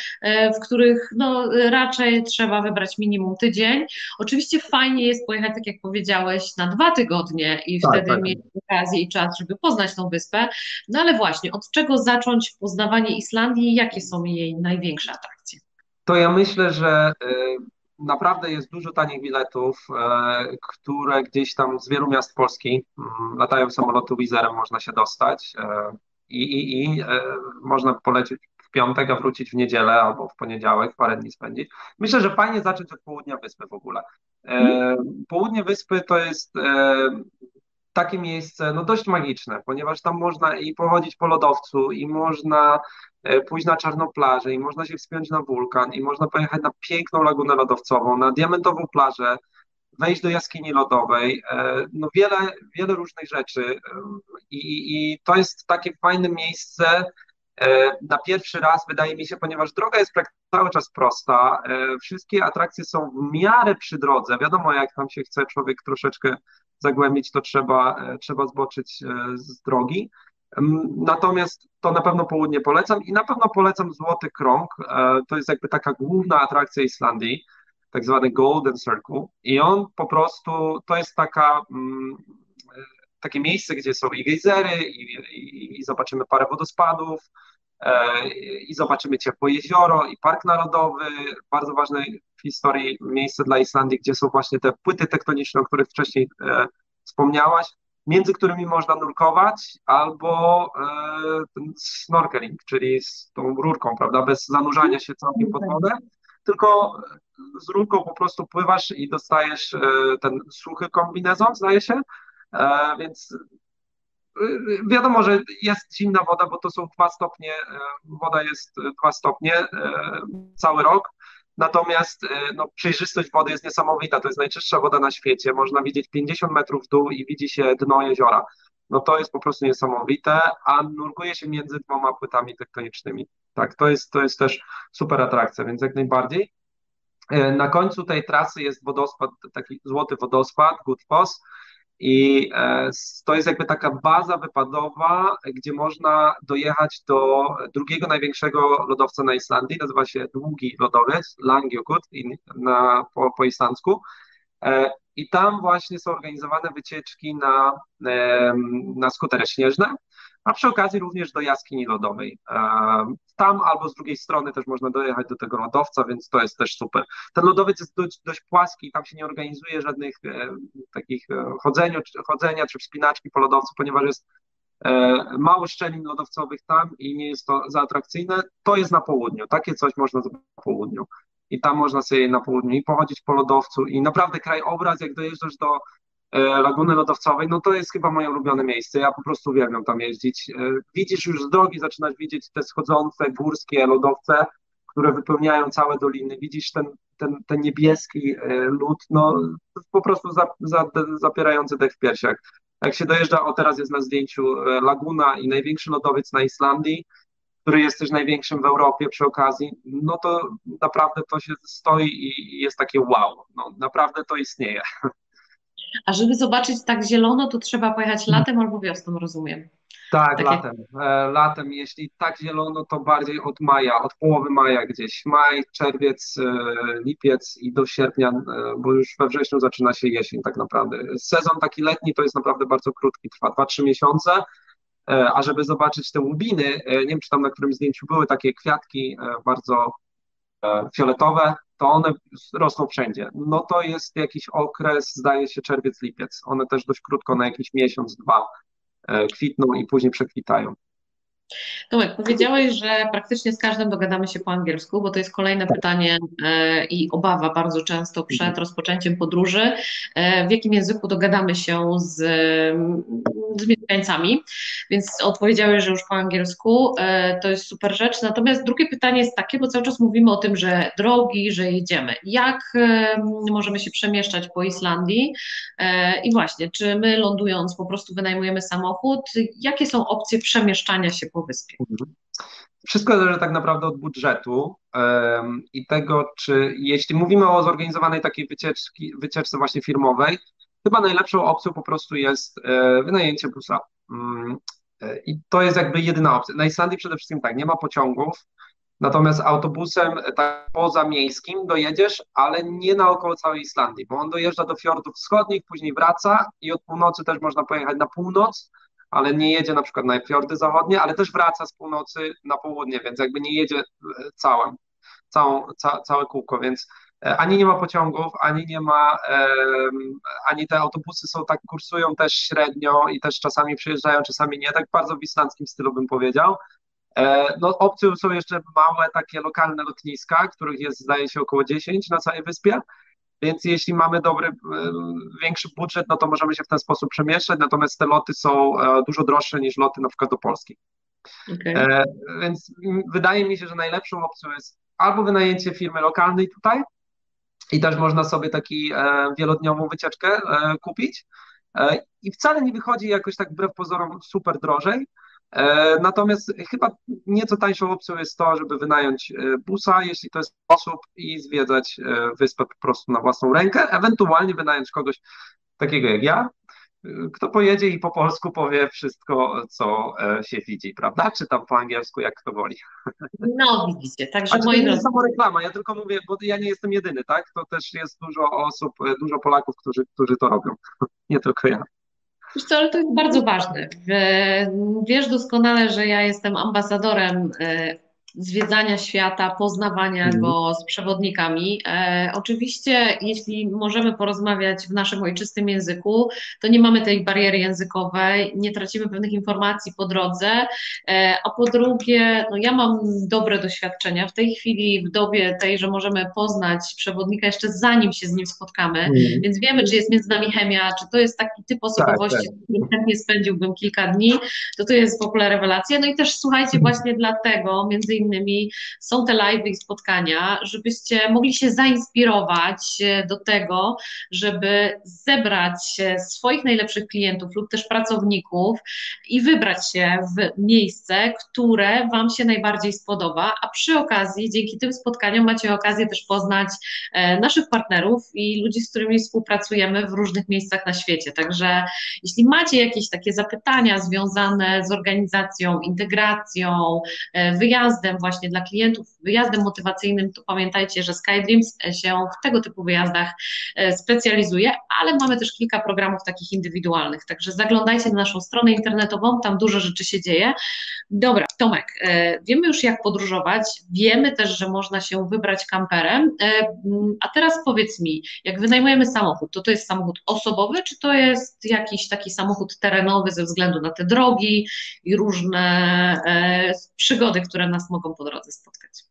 w których no, raczej trzeba wybrać minimum tydzień. Oczywiście fajnie jest pojechać, tak jak powiedziałeś, na dwa tygodnie i tak, wtedy tak. mieć okazję i czas, żeby poznać tą wyspę. No ale właśnie, od czego czego zacząć poznawanie Islandii i jakie są jej największe atrakcje? To ja myślę, że y, naprawdę jest dużo tanich biletów, y, które gdzieś tam z wielu miast Polski mm, latają samolotu wizerem, można się dostać y, i, i, i można polecieć w piątek, a wrócić w niedzielę albo w poniedziałek, parę dni spędzić. Myślę, że fajnie zacząć od południa wyspy w ogóle. Mhm. Południe wyspy to jest takie miejsce no dość magiczne, ponieważ tam można i pochodzić po lodowcu, i można e, pójść na czarną plażę, i można się wspiąć na wulkan, i można pojechać na piękną lagunę lodowcową, na diamentową plażę, wejść do jaskini lodowej, e, no wiele, wiele różnych rzeczy e, i, i to jest takie fajne miejsce na pierwszy raz, wydaje mi się, ponieważ droga jest cały czas prosta, wszystkie atrakcje są w miarę przy drodze, wiadomo jak tam się chce człowiek troszeczkę zagłębić, to trzeba, e, trzeba zboczyć e, z drogi. Natomiast to na pewno południe polecam i na pewno polecam Złoty Krąg. E, to jest jakby taka główna atrakcja Islandii, tak zwany Golden Circle. I on po prostu to jest taka, takie miejsce, gdzie są i gejzery, i, i, i zobaczymy parę wodospadów, i zobaczymy ciepłe jezioro, i park narodowy, bardzo ważne w historii miejsce dla Islandii, gdzie są właśnie te płyty tektoniczne, o których wcześniej e, wspomniałaś, między którymi można nurkować, albo e, snorkeling, czyli z tą rurką, prawda, bez zanurzania się całkiem pod wodę, tylko z rurką po prostu pływasz i dostajesz e, ten suchy kombinezon, zdaje się, e, więc e, wiadomo, że jest zimna woda, bo to są dwa stopnie, e, woda jest dwa stopnie cały rok, Natomiast e, no, przejrzystość wody jest niesamowita. To jest najczystsza woda na świecie. Można widzieć 50 metrów w dół i widzi się dno jeziora. No to jest po prostu niesamowite, a nurkuje się między dwoma płytami tektonicznymi. Tak, to jest, to jest też super atrakcja, więc jak najbardziej. E, na końcu tej trasy jest wodospad, taki złoty wodospad, Good Foss, i e, to jest jakby taka baza wypadowa, gdzie można dojechać do drugiego największego lodowca na Islandii, nazywa się Długi Lodowiec, Langiokut na, po, po islandzku. E, I tam właśnie są organizowane wycieczki na, na skutery śnieżne. a przy okazji również do jaskini lodowej. Tam albo z drugiej strony też można dojechać do tego lodowca, więc to jest też super. Ten lodowiec jest dość, dość płaski, tam się nie organizuje żadnych e, takich e, chodzenia, chodzenia czy wspinaczki po lodowcu, ponieważ jest e, mało szczelin lodowcowych tam i nie jest to za atrakcyjne. To jest na południu, takie coś można zrobić na południu. I tam można sobie na południu i pochodzić po lodowcu i naprawdę krajobraz, jak dojeżdżasz do E, Laguny Lodowcowej, no to jest chyba moje ulubione miejsce. Ja po prostu uwielbiam tam jeździć. E, widzisz już z drogi, zaczynasz widzieć te schodzące górskie lodowce, które wypełniają całe doliny. Widzisz ten, ten, ten niebieski e, lód, no po prostu za, za, zapierający dech w piersiach. Jak się dojeżdża, o teraz jest na zdjęciu Laguna i największy lodowiec na Islandii, który jest też największym w Europie przy okazji, no to naprawdę to się stoi i jest takie wow, no naprawdę to istnieje. [laughs] A żeby zobaczyć tak zielono, to trzeba pojechać hmm. latem albo wiosną, rozumiem. Tak, tak latem. Jak... E, latem, jeśli tak zielono, to bardziej od maja, od połowy maja gdzieś. Maj, czerwiec, e, lipiec i do sierpnia, e, bo już we wrześniu zaczyna się jesień tak naprawdę. Sezon taki letni to jest naprawdę bardzo krótki, trwa 2-3 miesiące. A żeby zobaczyć te łubiny, nie wiem czy tam na którym zdjęciu były takie kwiatki bardzo fioletowe, to one rosną wszędzie. No to jest jakiś okres, zdaje się, czerwiec, lipiec. One też dość krótko, na jakiś miesiąc, dwa e, kwitną i później przekwitają. Tomek, powiedziałeś, że praktycznie z każdym dogadamy się po angielsku, bo to jest kolejne pytanie e, i obawa bardzo często przed mhm. rozpoczęciem podróży. E, w jakim języku dogadamy się z, z mieszkańcami? Więc odpowiedziałeś, że już po angielsku. E, to jest super rzecz. Natomiast drugie pytanie jest takie, bo cały czas mówimy o tym, że drogi, że jedziemy. Jak możemy się przemieszczać po Islandii? I właśnie, czy my lądując po prostu wynajmujemy samochód? Jakie są opcje przemieszczania się po wyspie. Mhm. Wszystko zależy tak naprawdę od budżetu um, i tego, czy jeśli mówimy o zorganizowanej takiej wycieczki, wycieczce właśnie firmowej, chyba najlepszą opcją po prostu jest e, wynajęcie busa. Um, I to jest jakby jedyna opcja. Na Islandii przede wszystkim tak, nie ma pociągów, natomiast autobusem tak pozamiejskim dojedziesz, ale nie naokoło całej Islandii, bo on dojeżdża do fiordów wschodnich, później wraca i od północy też można pojechać na północ, ale nie jedzie na przykład na fiordy zachodnie, ale też wraca z północy na południe, więc jakby nie jedzie e, całym, całą, ca, całe kółko, więc e, ani nie ma pociągów, ani nie ma, ani te autobusy są tak, kursują też średnio i też czasami przyjeżdżają, czasami nie, tak bardzo w islandzkim stylu bym powiedział. E, no, opcją są jeszcze małe takie lokalne lotniska, których jest zdaje się około 10 na całej wyspie, więc jeśli mamy dobry, e, większy budżet, no to możemy się w ten sposób przemieszczać, natomiast te loty są e, dużo droższe niż loty na przykład do Polski. Okay. E, więc wydaje mi się, że najlepszą opcją jest albo wynajęcie firmy lokalnej tutaj i też można sobie taki wielodniową wycieczkę kupić i wcale nie wychodzi jakoś tak wbrew pozorom super drożej, natomiast chyba nieco tańszą opcją jest to, żeby wynająć e, busa, jeśli to jest sposób, i zwiedzać e, wyspę po prostu na własną rękę, ewentualnie wynająć kogoś takiego jak ja, kto pojedzie i po polsku powie wszystko, co się widzi, prawda? Czy tam po angielsku, jak kto woli. No, widzicie, także moi drodzy. To jest samo reklama, ja tylko mówię, bo ja nie jestem jedyny, tak? To też jest dużo osób, dużo Polaków, którzy, którzy to robią, [laughs] nie tylko ja. Wiesz co, ale to jest bardzo ważne. Wiesz doskonale, że ja jestem ambasadorem e, zwiedzania świata, poznawania mm. go z przewodnikami. E, oczywiście, jeśli możemy porozmawiać w naszym ojczystym języku, to nie mamy tej bariery językowej, nie tracimy pewnych informacji po drodze, e, a po drugie, no ja mam dobre doświadczenia w tej chwili, w dobie tej, że możemy poznać przewodnika jeszcze zanim się z nim spotkamy, mm. więc wiemy, czy jest między nami chemia, czy to jest taki typ osobowości, tak, tak. którym chętnie spędziłbym kilka dni, to to jest w ogóle rewelacja. No i też słuchajcie, mm. właśnie dlatego, między innymi są te live i spotkania, żebyście mogli się zainspirować e, do tego, żeby zebrać swoich najlepszych klientów lub też pracowników i wybrać się w miejsce, które Wam się najbardziej spodoba, a przy okazji, dzięki tym spotkaniom macie okazję też poznać e, naszych partnerów i ludzi, z którymi współpracujemy w różnych miejscach na świecie. Także jeśli macie jakieś takie zapytania związane z organizacją, integracją, e, wyjazdem, wyjazdem właśnie dla klientów, wyjazdem motywacyjnym, to pamiętajcie, że SkyDreams się w tego typu wyjazdach specjalizuje, ale mamy też kilka programów takich indywidualnych, także zaglądajcie na naszą stronę internetową, tam dużo rzeczy się dzieje. Dobra, Tomek, wiemy już jak podróżować, wiemy też, że można się wybrać kamperem, a teraz powiedz mi, jak wynajmujemy samochód, to to jest samochód osobowy, czy to jest jakiś taki samochód terenowy ze względu na te drogi i różne e, przygody, które nas mogą po drodze spotkać?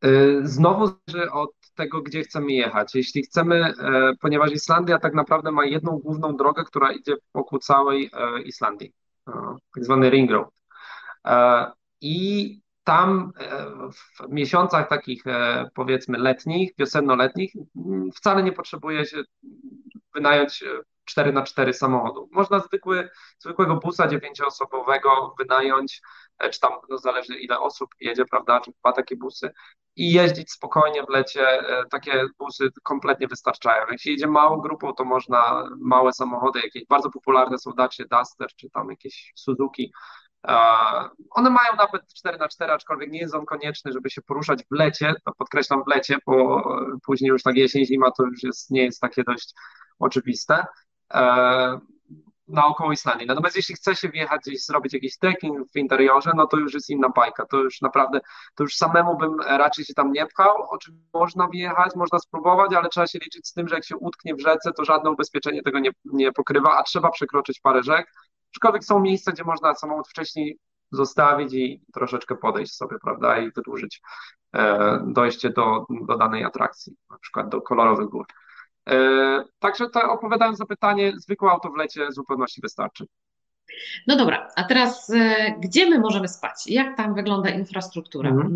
E, znowu zależy od tego, gdzie chcemy jechać. Jeśli chcemy, e, ponieważ Islandia tak naprawdę ma jedną główną drogę, która idzie wokół całej Islandii, tak zwany ring road. I tam w miesiącach takich powiedzmy letnich, wiosenno-letnich wcale nie potrzebuje się wynająć 4 na 4 samochodu. Można zwykły, zwykłego busa dziewięcioosobowego wynająć, e, czy tam no zależy ile osób jedzie, prawda, czy dwa takie busy i jeździć spokojnie w lecie. E, takie busy kompletnie wystarczają. Jeśli jedzie małą grupą, to można małe samochody, jakieś bardzo popularne są Dacia Duster, czy tam jakieś Suzuki, e, one mają nawet 4 na 4 aczkolwiek nie jest on konieczny, żeby się poruszać w lecie, to podkreślam w lecie, bo później już tak jesień, zima to już jest, nie jest takie dość oczywiste. E, naokoło Islandii. Natomiast jeśli chce się wjechać gdzieś, zrobić jakiś trekking w interiorze, no to już jest inna bajka. To już naprawdę, to już samemu bym raczej się tam nie pchał. Oczywiście można wjechać, można spróbować, ale trzeba się liczyć z tym, że jak się utknie w rzece, to żadne ubezpieczenie tego nie, nie pokrywa, a trzeba przekroczyć parę rzek. Aczkolwiek są miejsca, gdzie można samochód wcześniej zostawić i troszeczkę podejść sobie, prawda, i wydłużyć e, dojście do, do danej atrakcji, na przykład do kolorowych gór. E, także to opowiadając na pytanie, zwykłe auto w lecie w zupełności wystarczy. No dobra, a teraz e, gdzie my możemy spać? Jak tam wygląda infrastruktura? Mhm.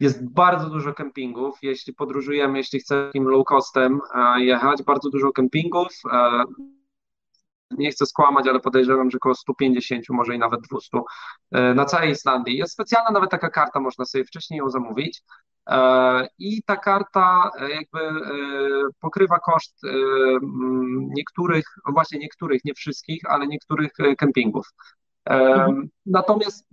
Jest bardzo dużo kempingów. Jeśli podróżujemy, jeśli chcemy takim low costem e, jechać, bardzo dużo kempingów. Nie chcę skłamać, ale podejrzewam, że około 150, może i nawet 200 na całej Islandii. Jest specjalna nawet taka karta, można sobie wcześniej ją zamówić. E, I ta karta e, jakby e, pokrywa koszt niektórych, właśnie niektórych, nie wszystkich, ale niektórych kempingów. Mhm. Natomiast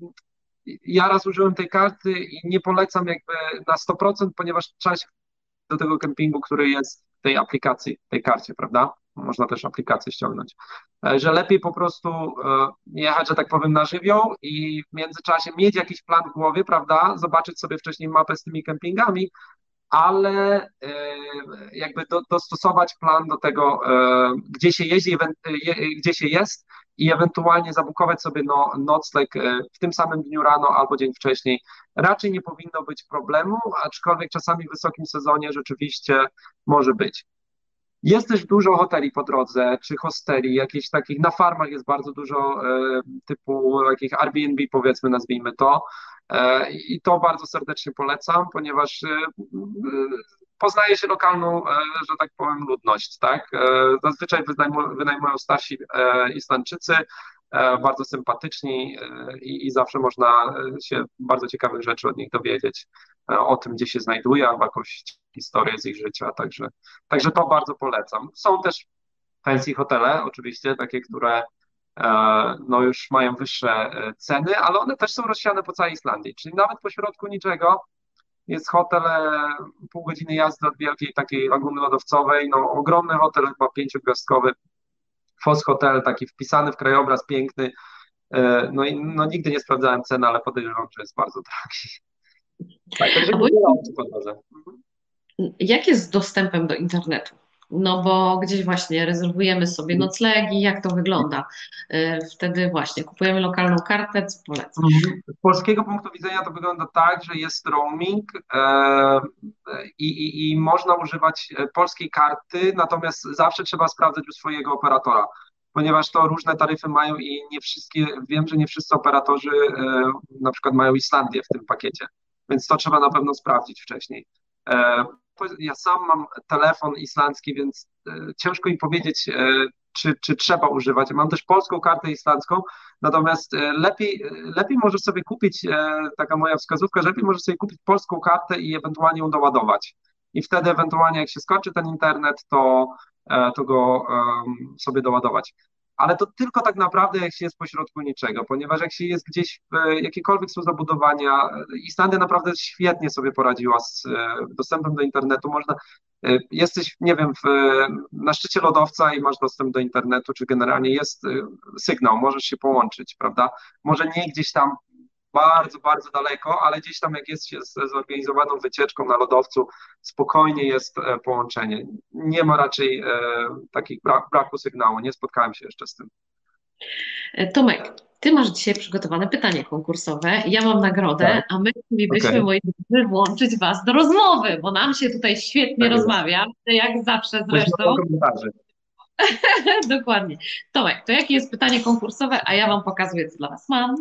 ja raz użyłem tej karty i nie polecam jakby na 100%, ponieważ trzeba się do tego kempingu, który jest tej aplikacji, tej karcie, prawda? można też aplikację ściągnąć, e, że lepiej po prostu e, jechać, że tak powiem, na żywioł i w międzyczasie mieć jakiś plan w głowie, prawda, zobaczyć sobie wcześniej mapę z tymi kempingami, ale e, jakby do, dostosować plan do tego, gdzie się jeździ, gdzie się jest i ewentualnie zabukować sobie no, nocleg w tym samym dniu rano albo dzień wcześniej. Raczej nie powinno być problemu, aczkolwiek czasami w wysokim sezonie rzeczywiście może być. Jest też dużo hoteli po drodze, czy hosteli, jakieś takich, na farmach jest bardzo dużo e, typu takich Airbnb powiedzmy, nazwijmy to. E, I to bardzo serdecznie polecam, ponieważ e, poznaje się lokalną, że tak powiem, ludność, tak? Zazwyczaj wynajmują, starsi Islandczycy, bardzo sympatyczni i, zawsze można się bardzo ciekawych rzeczy od nich dowiedzieć o tym, gdzie się znajduje, albo jakąś historię z ich życia, także, także to bardzo polecam. Są też fancy hotele, oczywiście, takie, które e, no już mają wyższe e, ceny, ale one też są rozsiane po całej Islandii, czyli nawet po środku niczego jest hotel e, pół godziny jazdy od wielkiej takiej laguny lodowcowej, no ogromny hotel, chyba pięciogwiazdkowy, Fos Hotel, taki wpisany w krajobraz, piękny, no i no, nigdy nie sprawdzałem ceny, ale podejrzewam, że jest bardzo drogi. Tak, także jak jest z dostępem do internetu? No bo gdzieś właśnie rezerwujemy sobie mhm. noclegi, jak to wygląda? Y, wtedy właśnie kupujemy lokalną kartę, co polecam? Mhm. Z polskiego punktu widzenia to wygląda tak, że jest roaming e, i, i, i można używać e, polskiej karty, natomiast zawsze trzeba sprawdzać u swojego operatora ponieważ to różne taryfy mają i nie wszystkie, wiem, że nie wszyscy operatorzy e, na przykład mają Islandię w tym pakiecie, więc to trzeba na pewno sprawdzić wcześniej ja sam mam telefon islandzki, więc e, ciężko mi powiedzieć, e, czy, czy trzeba używać. Mam też polską kartę islandzką, natomiast e, lepiej, lepiej możesz sobie kupić, taka moja wskazówka, że lepiej możesz sobie kupić polską kartę i ewentualnie ją doładować. I wtedy ewentualnie jak się skończy ten internet, to, to go sobie doładować. Ale to tylko tak naprawdę jak się jest pośrodku niczego, ponieważ jak się jest gdzieś, w, jakiekolwiek są zabudowania, Islandia naprawdę świetnie sobie poradziła z dostępem do internetu, można, jesteś, nie wiem, w, na szczycie lodowca i masz dostęp do internetu, czy generalnie jest sygnał, możesz się połączyć, prawda? Może nie gdzieś tam bardzo, bardzo daleko, ale gdzieś tam jak jest się z zorganizowaną wycieczką na lodowcu, spokojnie jest e, połączenie. Nie ma raczej e, takich bra braku sygnału, nie spotkałem się jeszcze z tym. E, Tomek, ty masz dzisiaj przygotowane pytanie konkursowe, ja mam nagrodę, tak. a my chcielibyśmy, okay. moi drodzy, włączyć Was do rozmowy, bo nam się tutaj świetnie tak rozmawia, jak zawsze zresztą. [laughs] Dokładnie. Tomek, to jakie jest pytanie konkursowe, a ja Wam pokazuję, co dla Was mam.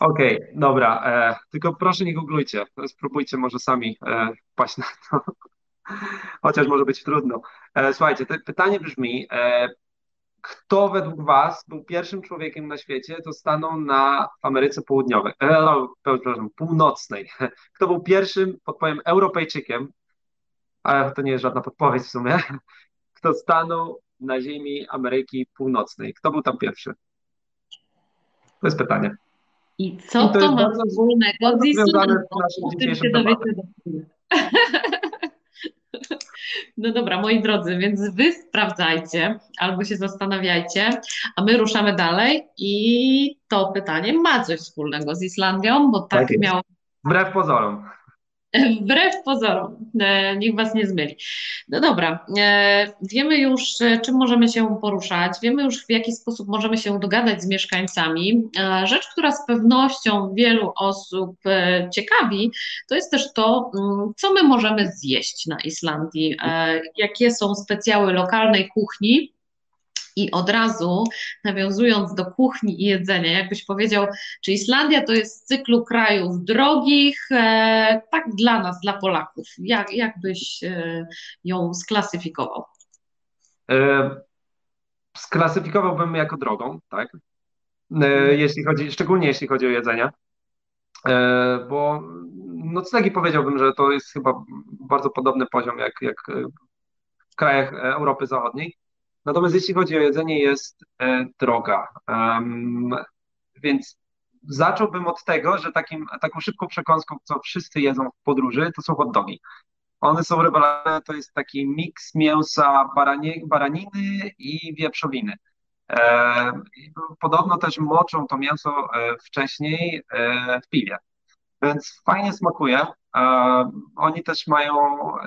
Okej, dobra. E, tylko proszę nie googlujcie. Spróbujcie może sami e, wpaść na to. [laughs] Chociaż może być trudno. E, słuchajcie, to pytanie brzmi, e, kto według Was był pierwszym człowiekiem na świecie, to stanął na Ameryce Południowej, e, no, przepraszam, Północnej. [laughs] Kto był pierwszym, podpowiem, Europejczykiem, ale to nie jest żadna podpowiedź w sumie, [laughs] kto stanął na ziemi Ameryki Północnej. Kto był tam pierwszy? To jest pytanie. I co I to, to ma wspólnego z Islandią? O tym się dowiecie [laughs] No dobra, moi drodzy, więc wy sprawdzajcie albo się zastanawiajcie, a my ruszamy dalej i to pytanie ma coś wspólnego z Islandią, bo tak, tak miało. Wbrew pozorom. [laughs] Wbrew pozorom, e, niech Was nie zmyli. No dobra, e, wiemy już, e, czym możemy się poruszać, wiemy już, w jaki sposób możemy się dogadać z mieszkańcami. Rzecz, która z pewnością wielu osób ciekawi, to jest też to, mm, co my możemy zjeść na Islandii, jakie są specjały lokalnej kuchni i od razu nawiązując do kuchni i jedzenia, jakbyś powiedział, czy Islandia to jest z cyklu krajów drogich, e, tak dla nas, dla Polaków. Jak, jak byś e, ją sklasyfikował? E, sklasyfikowałbym jako drogą, tak? E, jeśli chodzi, szczególnie jeśli chodzi o jedzenie. E, bo noclegi powiedziałbym, że to jest chyba bardzo podobny poziom jak, jak w krajach Europy Zachodniej. Natomiast jeśli chodzi o jedzenie, jest e, droga. Um, więc zacząłbym od tego, że takim, taką szybką przekąską, co wszyscy jedzą w podróży, to są hot dogi. One są rewelacyjne, to jest taki miks mięsa baranie, baraniny i wieprzowiny. E, podobno też moczą to mięso e, wcześniej e, w piwie, więc fajnie smakuje. E, oni też mają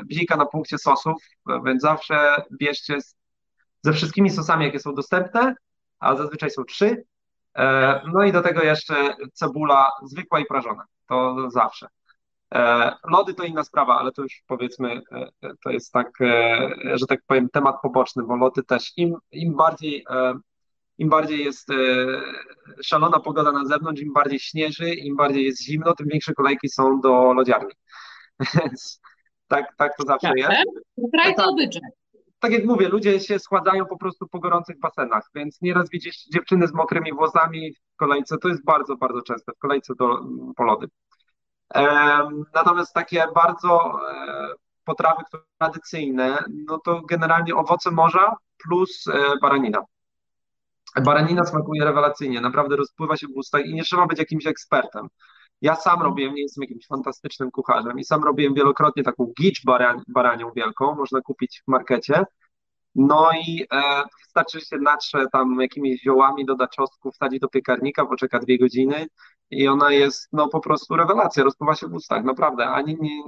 bzika na punkcie sosów, więc zawsze bierzcie ze wszystkimi sosami, jakie są dostępne, a zazwyczaj są trzy. E, no i do tego jeszcze cebula zwykła i prażona. To zawsze. E, lody to inna sprawa, ale to już powiedzmy, e, to jest tak, że tak powiem, temat poboczny, bo lody też im, im bardziej im bardziej jest szalona pogoda na zewnątrz, im bardziej śnieży, im bardziej jest zimno, tym większe kolejki są do lodziarni. [laughs] Więc tak, tak to zawsze tak, jest. Kraj to obyczaj tak jak mówię, ludzie się schładzają po prostu po gorących basenach, więc nieraz widzisz dziewczyny z mokrymi włosami w kolejce, to jest bardzo, bardzo częste, w kolejce do, po lody. Natomiast takie bardzo e, potrawy które tradycyjne, no to generalnie owoce morza plus e, baranina. Baranina smakuje rewelacyjnie, naprawdę rozpływa się w ustach i nie trzeba być jakimś ekspertem. Ja sam robiłem, nie jestem jakimś fantastycznym kucharzem i sam robiłem wielokrotnie taką gicz baranią wielką, można kupić w markecie. No i e, wystarczy, że się natrze tam jakimiś ziołami, doda czosnku, wsadzi do piekarnika, poczeka dwie godziny i ona jest no po prostu rewelacja, rozpływa się w ustach, naprawdę, ani nie,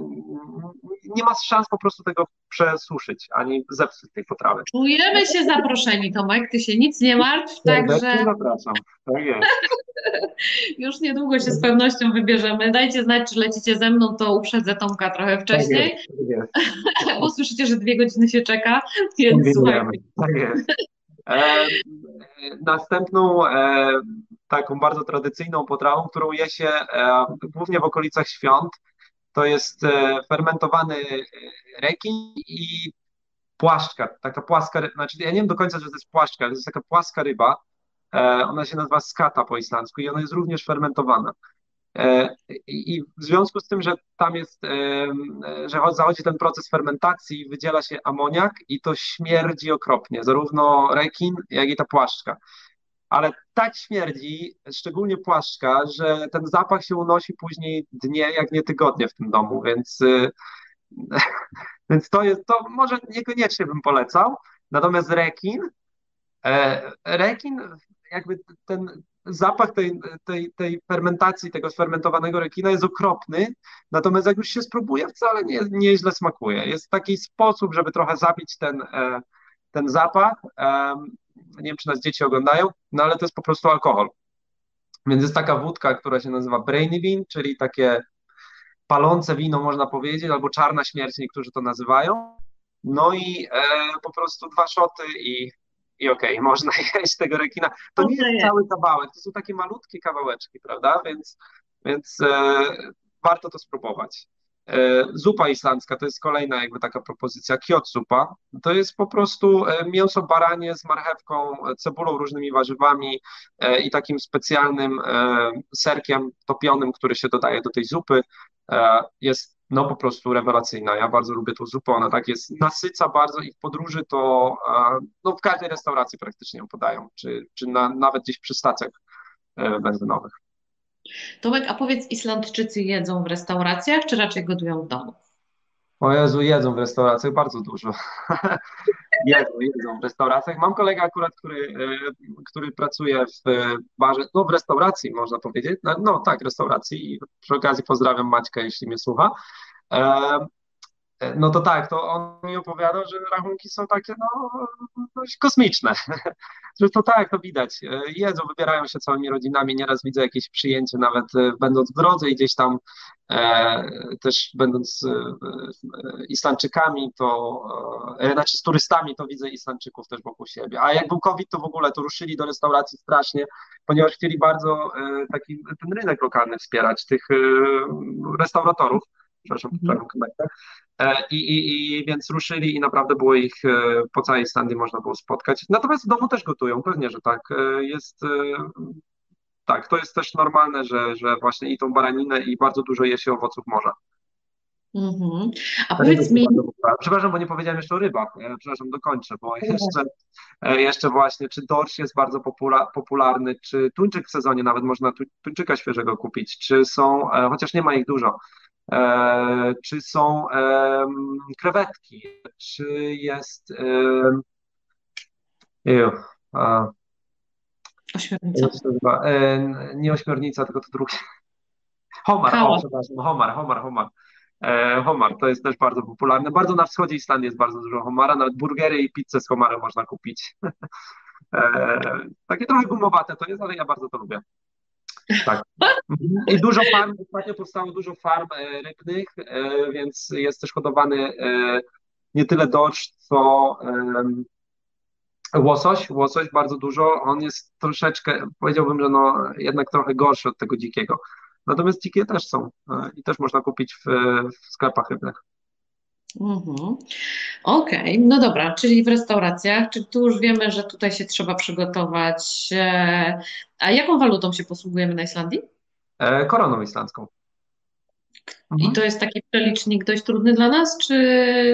nie ma szans po prostu tego przesuszyć, ani zepsuć tej potrawy. Czujemy się zaproszeni, Tomek, ty się nic nie martw, także... Zapraszam, tak jest. [laughs] Już niedługo się z pewnością wybierzemy. Dajcie znać, czy lecicie ze mną, to uprzedzę Tomka trochę wcześniej. Tak jest, tak [laughs] jest. Bo słyszycie, że dwie godziny się czeka, więc słuchajcie. Tak jest. E, następną e, taką bardzo tradycyjną potrawą, którą je się e, głównie w okolicach świąt, to jest e, fermentowany rekin i płaszczka, taka płaska, znaczy ja nie wiem do końca, że to jest płaszczka, ale to jest taka płaska ryba, e, ona się nazywa skata po islandzku i ona jest również fermentowana. E, I w związku z tym, że tam jest, e, że zachodzi ten proces fermentacji, wydziela się amoniak i to śmierdzi okropnie, zarówno rekin, jak i ta płaszczka. ale tak śmierdzi, szczególnie płaszczka, że ten zapach się unosi później dnie, jak nie tygodnie w tym domu, więc, [laughs] więc to jest, to może niekoniecznie bym polecał. Natomiast rekin, e, rekin, jakby ten zapach tej, tej, tej fermentacji, tego sfermentowanego rekina jest okropny, natomiast jak już się spróbuje, wcale nie, nieźle smakuje. Jest taki sposób, żeby trochę zabić ten, e, ten zapach nie wiem, czy nas dzieci oglądają, no ale to jest po prostu alkohol. Więc jest taka wódka, która się nazywa Brainy Bean, czyli takie palące wino, można powiedzieć, albo czarna śmierć, niektórzy to nazywają. No i e, po prostu dwa szoty i, i okej, okay, [laughs] można jeść tego rekina. To nie jest cały kawałek, to są takie malutkie kawałeczki, prawda? Więc, więc e, warto to spróbować. E, zupa islandzka to jest kolejna jakby taka propozycja, kiot zupa. To jest po prostu e, mięso baranie z marchewką, cebulą, różnymi warzywami e, i takim specjalnym serkiem topionym, który się dodaje do tej zupy. Jest no po prostu rewelacyjna. Ja bardzo lubię tą zupę, ona tak jest, nasyca bardzo i w podróży to no w każdej restauracji praktycznie ją podają, czy, czy na, nawet gdzieś przy stacjach benzynowych. Tomek, a powiedz, Islandczycy jedzą w restauracjach, czy raczej gotują w domu? O Jezu, jedzą w restauracjach bardzo dużo. [laughs] jedzą, jedzą w restauracjach. Mam kolegę akurat, który, e, który pracuje w barze, no w restauracji można powiedzieć, no, no tak, restauracji i przy okazji pozdrawiam Maćka, jeśli mnie słucha. E, E, no to tak, to on mi opowiadał, że rachunki są takie no, dość kosmiczne. [laughs] Że to tak, to widać. E, jedzą, wybierają się całymi rodzinami. Nieraz widzę jakieś przyjęcie, nawet e, będąc w drodze i gdzieś tam e, też będąc e, Islandczykami, to e, znaczy z turystami, to widzę Islandczyków też wokół siebie. A jak był COVID, to w ogóle to ruszyli do restauracji strasznie, ponieważ chcieli bardzo taki ten rynek lokalny wspierać, tych restauratorów przepraszam, mhm. E, I, i, I więc ruszyli i naprawdę było ich e, po całej Islandii można było spotkać. Natomiast w domu też gotują, pewnie, że tak. E, jest tak, to jest też normalne, że, że właśnie i tą baraninę i bardzo dużo je się owoców morza. Mhm. A powiedz mi. Przepraszam, bo nie powiedziałem jeszcze o rybach. Przepraszam, dokończę, bo jeszcze, jeszcze właśnie, czy dorsz jest bardzo popularny, czy tuńczyk w sezonie nawet można tuńczyka świeżego kupić, czy są, chociaż nie ma ich dużo, czy są krewetki, czy jest. Ośmiornica. E, nie ośmiornica, tylko to drugie. Homar, o, przepraszam, homar, homar, homar. E, homar to jest też bardzo popularne. Bardzo na wschodzie Islandii jest bardzo dużo homara, nawet burgery i pizzę z homarem można kupić. [laughs] Takie trochę gumowate to jest, ale ja bardzo to lubię. Tak. I dużo farm, ostatnio powstało dużo farm e, rybnych, e, więc jest też hodowany e, nie tyle dorsz, co łosoś. Łosoś bardzo dużo. On jest troszeczkę, powiedziałbym, że no jednak trochę gorszy od tego dzikiego. Natomiast dzikie też są i też można kupić w, w sklepach rybnych. Mhm. Okej, okay. no dobra, czyli w restauracjach, czy tu już wiemy, że tutaj się trzeba przygotować. E, a jaką walutą się posługujemy na Islandii? E, koroną islandzką. I to jest taki przelicznik dość trudny dla nas, czy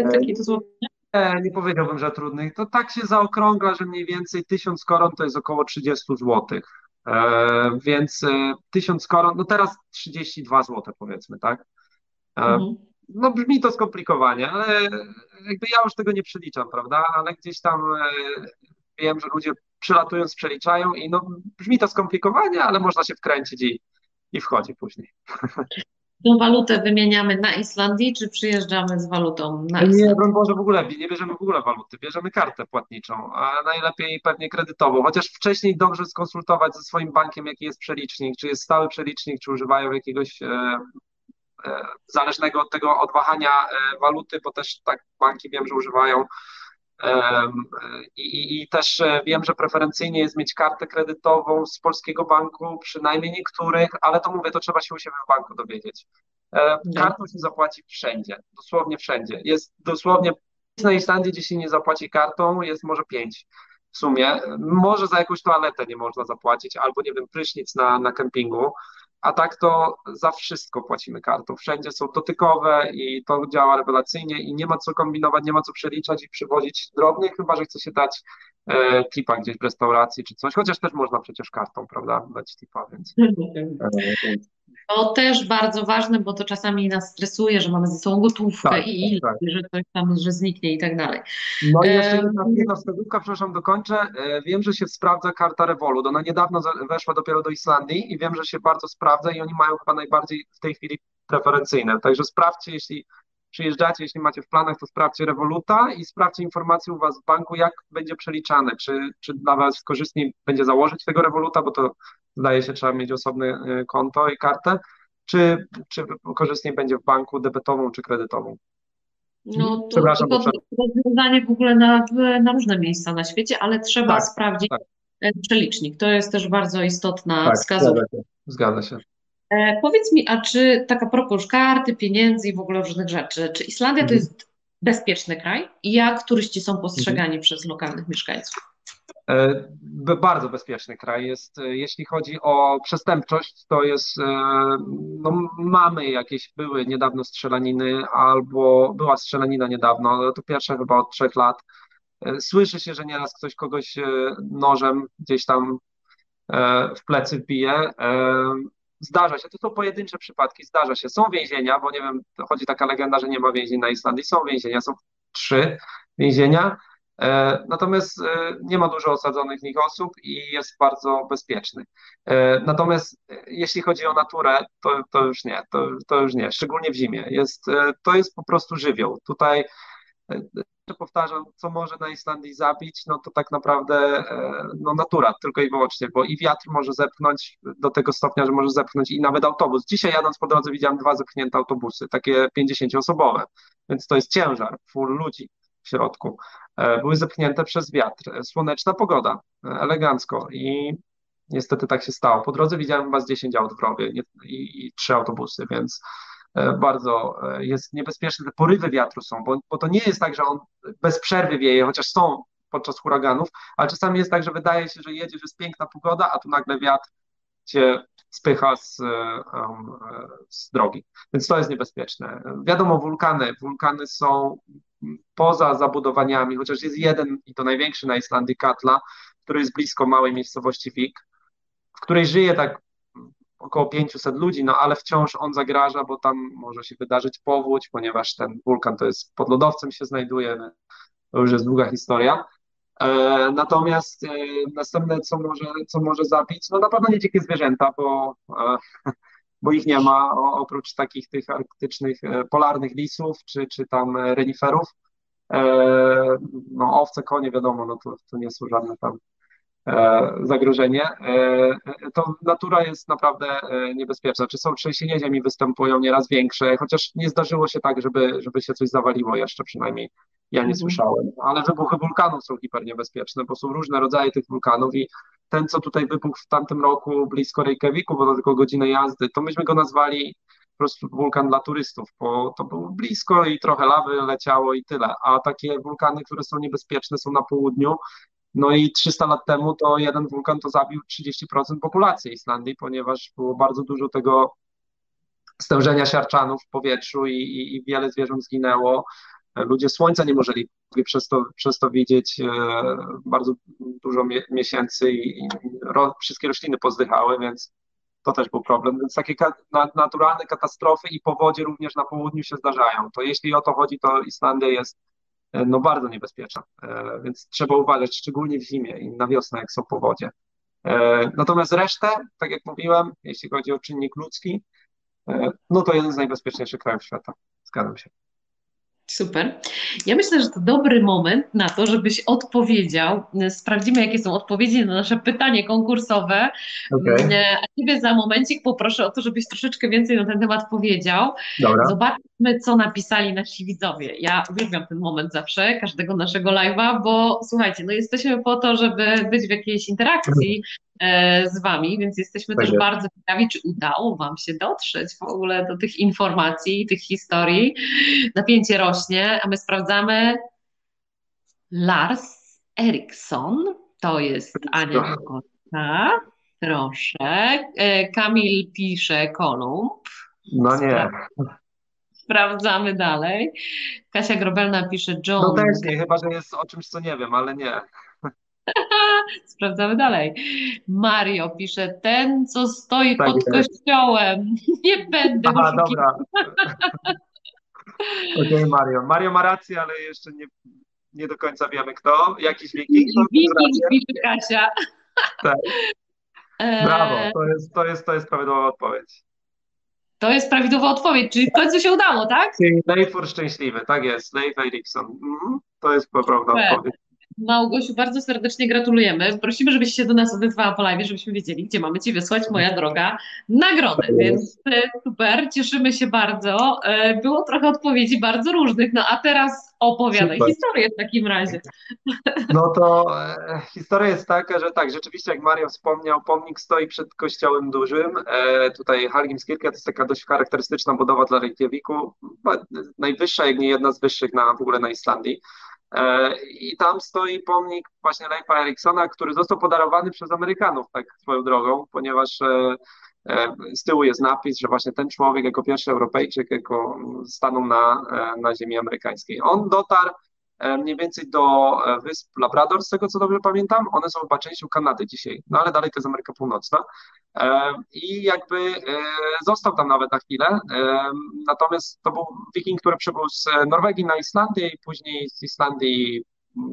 e, taki dosłownie? Nie, nie powiedziałbym, że trudny. To tak się zaokrągla, że mniej więcej 1000 koron to jest około 30 zł. Więc e, 1000 koron, no teraz 32 zł powiedzmy, tak? Mhm no brzmi to skomplikowanie, ale jakby ja już tego nie przeliczam, prawda? Ale gdzieś tam e, wiem, że ludzie przylatując przeliczają i no brzmi to skomplikowanie, ale można się wkręcić i, i wchodzi później. [laughs] Tą walutę wymieniamy na Islandii, czy przyjeżdżamy z walutą na Islandii? Nie, broń Boże, w ogóle nie bierzemy w ogóle waluty, bierzemy kartę płatniczą, a najlepiej pewnie kredytową, chociaż wcześniej dobrze skonsultować ze swoim bankiem, jaki jest przelicznik, czy jest stały przelicznik, czy używają jakiegoś E, zależnego od tego odwahania e, waluty, bo też tak banki wiem, że używają. I, I, też e, wiem, że preferencyjnie jest mieć kartę kredytową z polskiego banku, przynajmniej niektórych, ale to mówię, to trzeba się u siebie w banku dowiedzieć. Kartą się zapłaci wszędzie, dosłownie wszędzie. Jest dosłownie na Islandii, gdzie się nie zapłaci kartą, jest może pięć w sumie. Może za jakąś toaletę nie można zapłacić, albo nie wiem, prysznic na, na kempingu. A tak to za wszystko płacimy kartą. Wszędzie są dotykowe i to działa rewelacyjnie i nie ma co kombinować, nie ma co przeliczać i przywozić drobnych, chyba że chce się dać e, tipa gdzieś w restauracji czy coś, chociaż też można przecież kartą, prawda, dać tipa, więc... To też bardzo ważne, bo to czasami nas stresuje, że mamy ze sobą gotówkę tak, i ile, tak. że coś tam, że zniknie i tak dalej. No i jeszcze jedna, jedna wskazówka, przepraszam, dokończę. E, wiem, że się sprawdza karta Revolut. Ona niedawno weszła dopiero do Islandii i wiem, że się bardzo sprawdza i oni mają chyba najbardziej w tej chwili preferencyjne. Także sprawdźcie, jeśli przyjeżdżacie, jeśli macie w planach, to sprawdźcie Revoluta i sprawdźcie informacje u Was w banku, jak będzie przeliczane, czy, czy dla Was korzystniej będzie założyć tego Revoluta, bo to zdaje się, trzeba mieć osobne y, konto i kartę, czy, czy korzystniej będzie w banku debetową czy kredytową. No to, Przepraszam, to, to rozwiązanie w ogóle na, na różne miejsca na świecie, ale trzeba tak, sprawdzić tak. E, przelicznik. To jest też bardzo istotna tak, wskazówka. Zgadza się. Zgadza się. E, powiedz mi, a czy taka propos karty, pieniędzy i w ogóle różnych rzeczy, czy Islandia to mhm. jest bezpieczny kraj? I jak turyści są postrzegani mhm. przez lokalnych mieszkańców? E, bardzo bezpieczny kraj jest. E, jeśli chodzi o przestępczość, to jest, e, no mamy jakieś, były niedawno strzelaniny, albo była strzelanina niedawno, to pierwsze chyba od trzech lat. Słyszy się, że nieraz ktoś kogoś nożem gdzieś tam w plecy wbije. Zdarza się, to są pojedyncze przypadki, zdarza się. Są więzienia, bo nie wiem, chodzi taka legenda, że nie ma więzień na Islandii. Są więzienia, są trzy więzienia natomiast e, nie ma dużo osadzonych w nich osób i jest bardzo bezpieczny. E, natomiast jeśli chodzi o naturę, to, to już nie, to, to już nie, szczególnie w zimie. Jest, to jest po prostu żywioł. Tutaj powtarzam, co może na Islandii zabić, no to tak naprawdę no natura, tylko i wyłącznie, bo i wiatr może zepchnąć do tego stopnia, że może zepchnąć i nawet autobus. Dzisiaj jadąc po drodze widziałem dwa zepchnięte autobusy, takie 50-osobowe, więc to jest ciężar, full ludzi w środku. E, były zepchnięte przez wiatr. E, słoneczna pogoda, e, elegancko i niestety tak się stało. Po drodze widziałem chyba z 10 aut w rowie i, i trzy autobusy, więc bardzo jest niebezpieczne. Te porywy wiatru są, bo, bo to nie jest tak, że on bez przerwy wieje, chociaż są podczas huraganów, ale czasami jest tak, że wydaje się, że jedziesz, jest piękna pogoda, a tu nagle wiatr cię spycha z, z drogi. Więc to jest niebezpieczne. Wiadomo, wulkany. Wulkany są poza zabudowaniami, chociaż jest jeden i to największy na Islandii Katla, który jest blisko małej miejscowości Vik, w której żyje tak około 500 ludzi, no ale wciąż on zagraża, bo tam może się wydarzyć powódź, ponieważ ten wulkan to jest pod lodowcem się znajduje, to już jest długa historia. E, natomiast e, następne, co może, co może zabić, no na pewno nie dzikie zwierzęta, bo e, bo ich nie ma oprócz takich tych arktycznych, e, polarnych lisów czy, czy tam reniferów. E, no owce, konie, wiadomo, no to, to nie są żadne tam e, zagrożenie. To natura jest naprawdę niebezpieczna. Czy są trzęsienia ziemi, występują nieraz większe, chociaż nie zdarzyło się tak, żeby, żeby się coś zawaliło jeszcze, przynajmniej ja nie mhm. słyszałem. Ale wybuchy wulkanów są hiperniebezpieczne, bo są różne rodzaje tych wulkanów i ten, co tutaj wybuchł w tamtym roku blisko Reykjaviku, bo to tylko godzinę jazdy, to myśmy go nazwali po prostu wulkan dla turystów, bo to było blisko i trochę lawy leciało i tyle. A takie wulkany, które są niebezpieczne, są na południu. No i 300 lat temu to jeden wulkan to zabił 30% populacji Islandii, ponieważ było bardzo dużo tego stężenia siarczanów w powietrzu i, i, i wiele zwierząt zginęło. Ludzie słońca nie mogli przez to, przez to widzieć e, bardzo dużo miesięcy i, ro, wszystkie rośliny pozdychały, więc to też był problem. Więc takie naturalne katastrofy i powodzie również na południu się zdarzają. To jeśli o to chodzi, to Islandia jest no, bardzo niebezpieczna, e, więc trzeba uważać, szczególnie w zimie i na wiosnę, jak są powodzie. Natomiast resztę, tak jak mówiłem, jeśli chodzi o czynnik ludzki, no to jeden z najbezpieczniejszych krajów świata. Zgadzam się. Super. Ja myślę, że to dobry moment na to, żebyś odpowiedział. Sprawdzimy, jakie są odpowiedzi na nasze pytanie konkursowe. Okay. A Ciebie za momencik poproszę o to, żebyś troszeczkę więcej na ten temat powiedział. Dobra. Zobaczmy, co napisali nasi widzowie. Ja uwielbiam ten moment zawsze, każdego naszego live'a, bo słuchajcie, no jesteśmy po to, żeby być w jakiejś interakcji E, z Wami, więc jesteśmy tak też jest. bardzo ciekawi, czy udało Wam się dotrzeć w ogóle do tych informacji, tych historii. Napięcie rośnie, a my sprawdzamy. Lars Eriksson, to jest Ania Kota. Proszę. E, Kamil pisze Kolumb. No nie. Sprawdzamy dalej. Kasia Grobelna pisze John. No też nie, chyba że jest o czymś, co nie wiem, ale nie. [laughs] [laughs] Sprawdzamy dalej. Mario pisze, ten, co stoi Tak pod jest. kościołem. [laughs] Nie będę Aha, dobra. [laughs] Okej, Mario. Mario ma rację, ale jeszcze nie, nie do końca wiemy kto. Jakiś wiking. Wiking Kasia. Tak. E, Brawo, to jest, to jest, to jest prawidłowa odpowiedź. To jest prawidłowa odpowiedź, czyli w końcu się udało, tak? Czyli Leifur szczęśliwy, tak jest, Leif Erikson. Mhm. To jest Super. odpowiedź. Małgosiu, bardzo serdecznie gratulujemy. Prosimy, żebyś się do nas odezwała po live, żebyśmy wiedzieli, gdzie mamy Ci wysłać, moja droga, nagrodę. Więc super, cieszymy się bardzo. E, Było trochę odpowiedzi bardzo różnych, no a teraz opowiadaj Super. historię w takim razie. No to e, historia jest taka, że tak, rzeczywiście jak Mario wspomniał, pomnik stoi przed kościołem dużym. E, tutaj Hallgrímskirkja to jest taka dość charakterystyczna budowa dla Reykjaviku, najwyższa, jak nie jedna z wyższych na, w ogóle na Islandii. E, I tam stoi pomnik właśnie Leifa Eriksona, który został podarowany przez Amerykanów, tak swoją drogą, ponieważ e, e, z tyłu jest napis, że właśnie ten człowiek jako pierwszy Europejczyk jako stanął na, na ziemi amerykańskiej. On dotarł mniej więcej do e, wysp Labrador, z tego co dobrze pamiętam. One są chyba częścią Kanady dzisiaj, no ale dalej to jest Ameryka Północna. E, I jakby e, został tam nawet na chwilę. E, Natomiast to był wiking, który przybył z Norwegii na Islandię i później z Islandii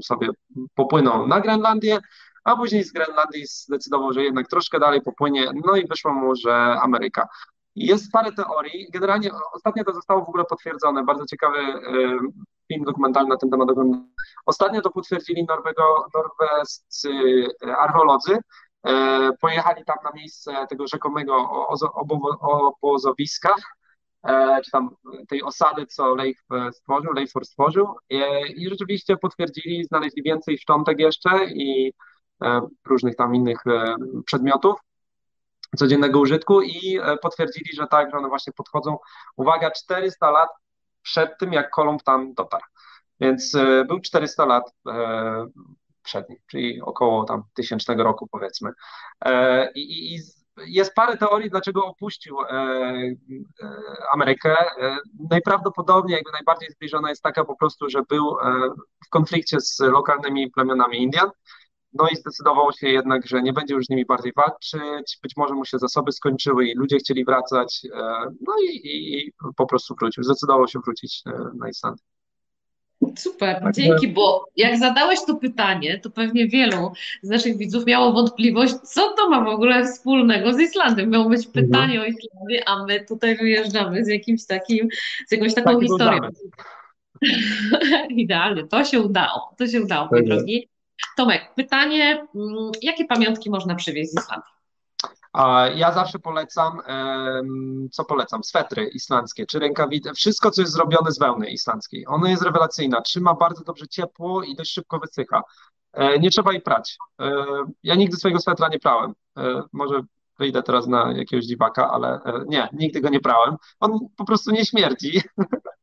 sobie popłynął na Grenlandię, a później z Grenlandii zdecydował, że jednak troszkę dalej popłynie, no i wyszło mu, że Ameryka. Jest parę teorii. Generalnie ostatnio to zostało w ogóle potwierdzone. Bardzo ciekawy e, film dokumentalny na ten temat oglądałem. Ostatnio to potwierdzili norwego, norwescy e, archeolodzy. E, Pojechali tam na miejsce tego rzekomego obozowiska, e, czy tam tej osady, co Leif stworzył, Leifur stworzył. I rzeczywiście potwierdzili, znaleźli więcej szczątek jeszcze i różnych tam innych przedmiotów codziennego użytku i potwierdzili, że tak, że one właśnie podchodzą, uwaga, 400 lat przed tym, jak Kolumb tam dotarł. Więc e, był 400 lat e, przed nim, czyli około tam tysięcznego roku powiedzmy. E, I, i jest parę teorii, dlaczego opuścił Amerykę. Najprawdopodobniej, jakby najbardziej zbliżona jest taka po prostu, że był w konflikcie z lokalnymi plemionami Indian. No i zdecydował się jednak, że nie będzie już z nimi bardziej walczyć. Być może mu się zasoby skończyły i ludzie chcieli wracać. e, No i, i, i po prostu wrócił. Zdecydował się wrócić e, na Islandię. Super, Także- dzięki, bo jak zadałeś to pytanie, to pewnie wielu z naszych widzów miało wątpliwość, co to ma w ogóle wspólnego z Islandią. Miało być Mhm. pytanie o Islandię, a my tutaj wyjeżdżamy z jakimś takim, z jakąś taką Taki historią. [laughs] Idealnie, to się udało, to się udało, Tak mój drogi. Tomek, pytanie, mm, jakie pamiątki można przywieźć z Islandii? Ja zawsze polecam, co polecam? Swetry islandzkie, czy rękawice, wszystko, co jest zrobione z wełny islandzkiej. Ona jest rewelacyjna, trzyma bardzo dobrze ciepło i dość szybko wysycha. E, Nie trzeba jej prać. E, Ja nigdy swojego swetra nie prałem. E, Może wyjdę teraz na jakiegoś dziwaka, ale nie, nigdy go nie prałem. On po prostu nie śmierdzi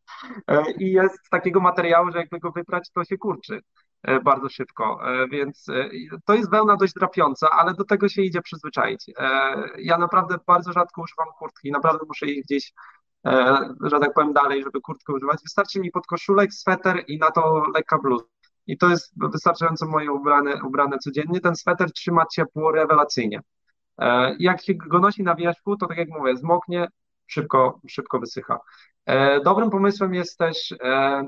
[laughs] i jest z takiego materiału, że jakby go wyprać, to się kurczy bardzo szybko, E, więc e, to jest wełna dość drapiąca, ale do tego się idzie przyzwyczaić. E, Ja naprawdę bardzo rzadko używam kurtki, naprawdę muszę iść gdzieś, e, że tak powiem, dalej, żeby kurtkę używać. Wystarczy mi podkoszulek, sweter i na to lekka bluza. I to jest wystarczająco moje ubrane, ubrane codziennie. Ten sweter trzyma ciepło rewelacyjnie. E, Jak się go nosi na wierzchu, to tak jak mówię, zmoknie, szybko, szybko wysycha. E, Dobrym pomysłem jest też e,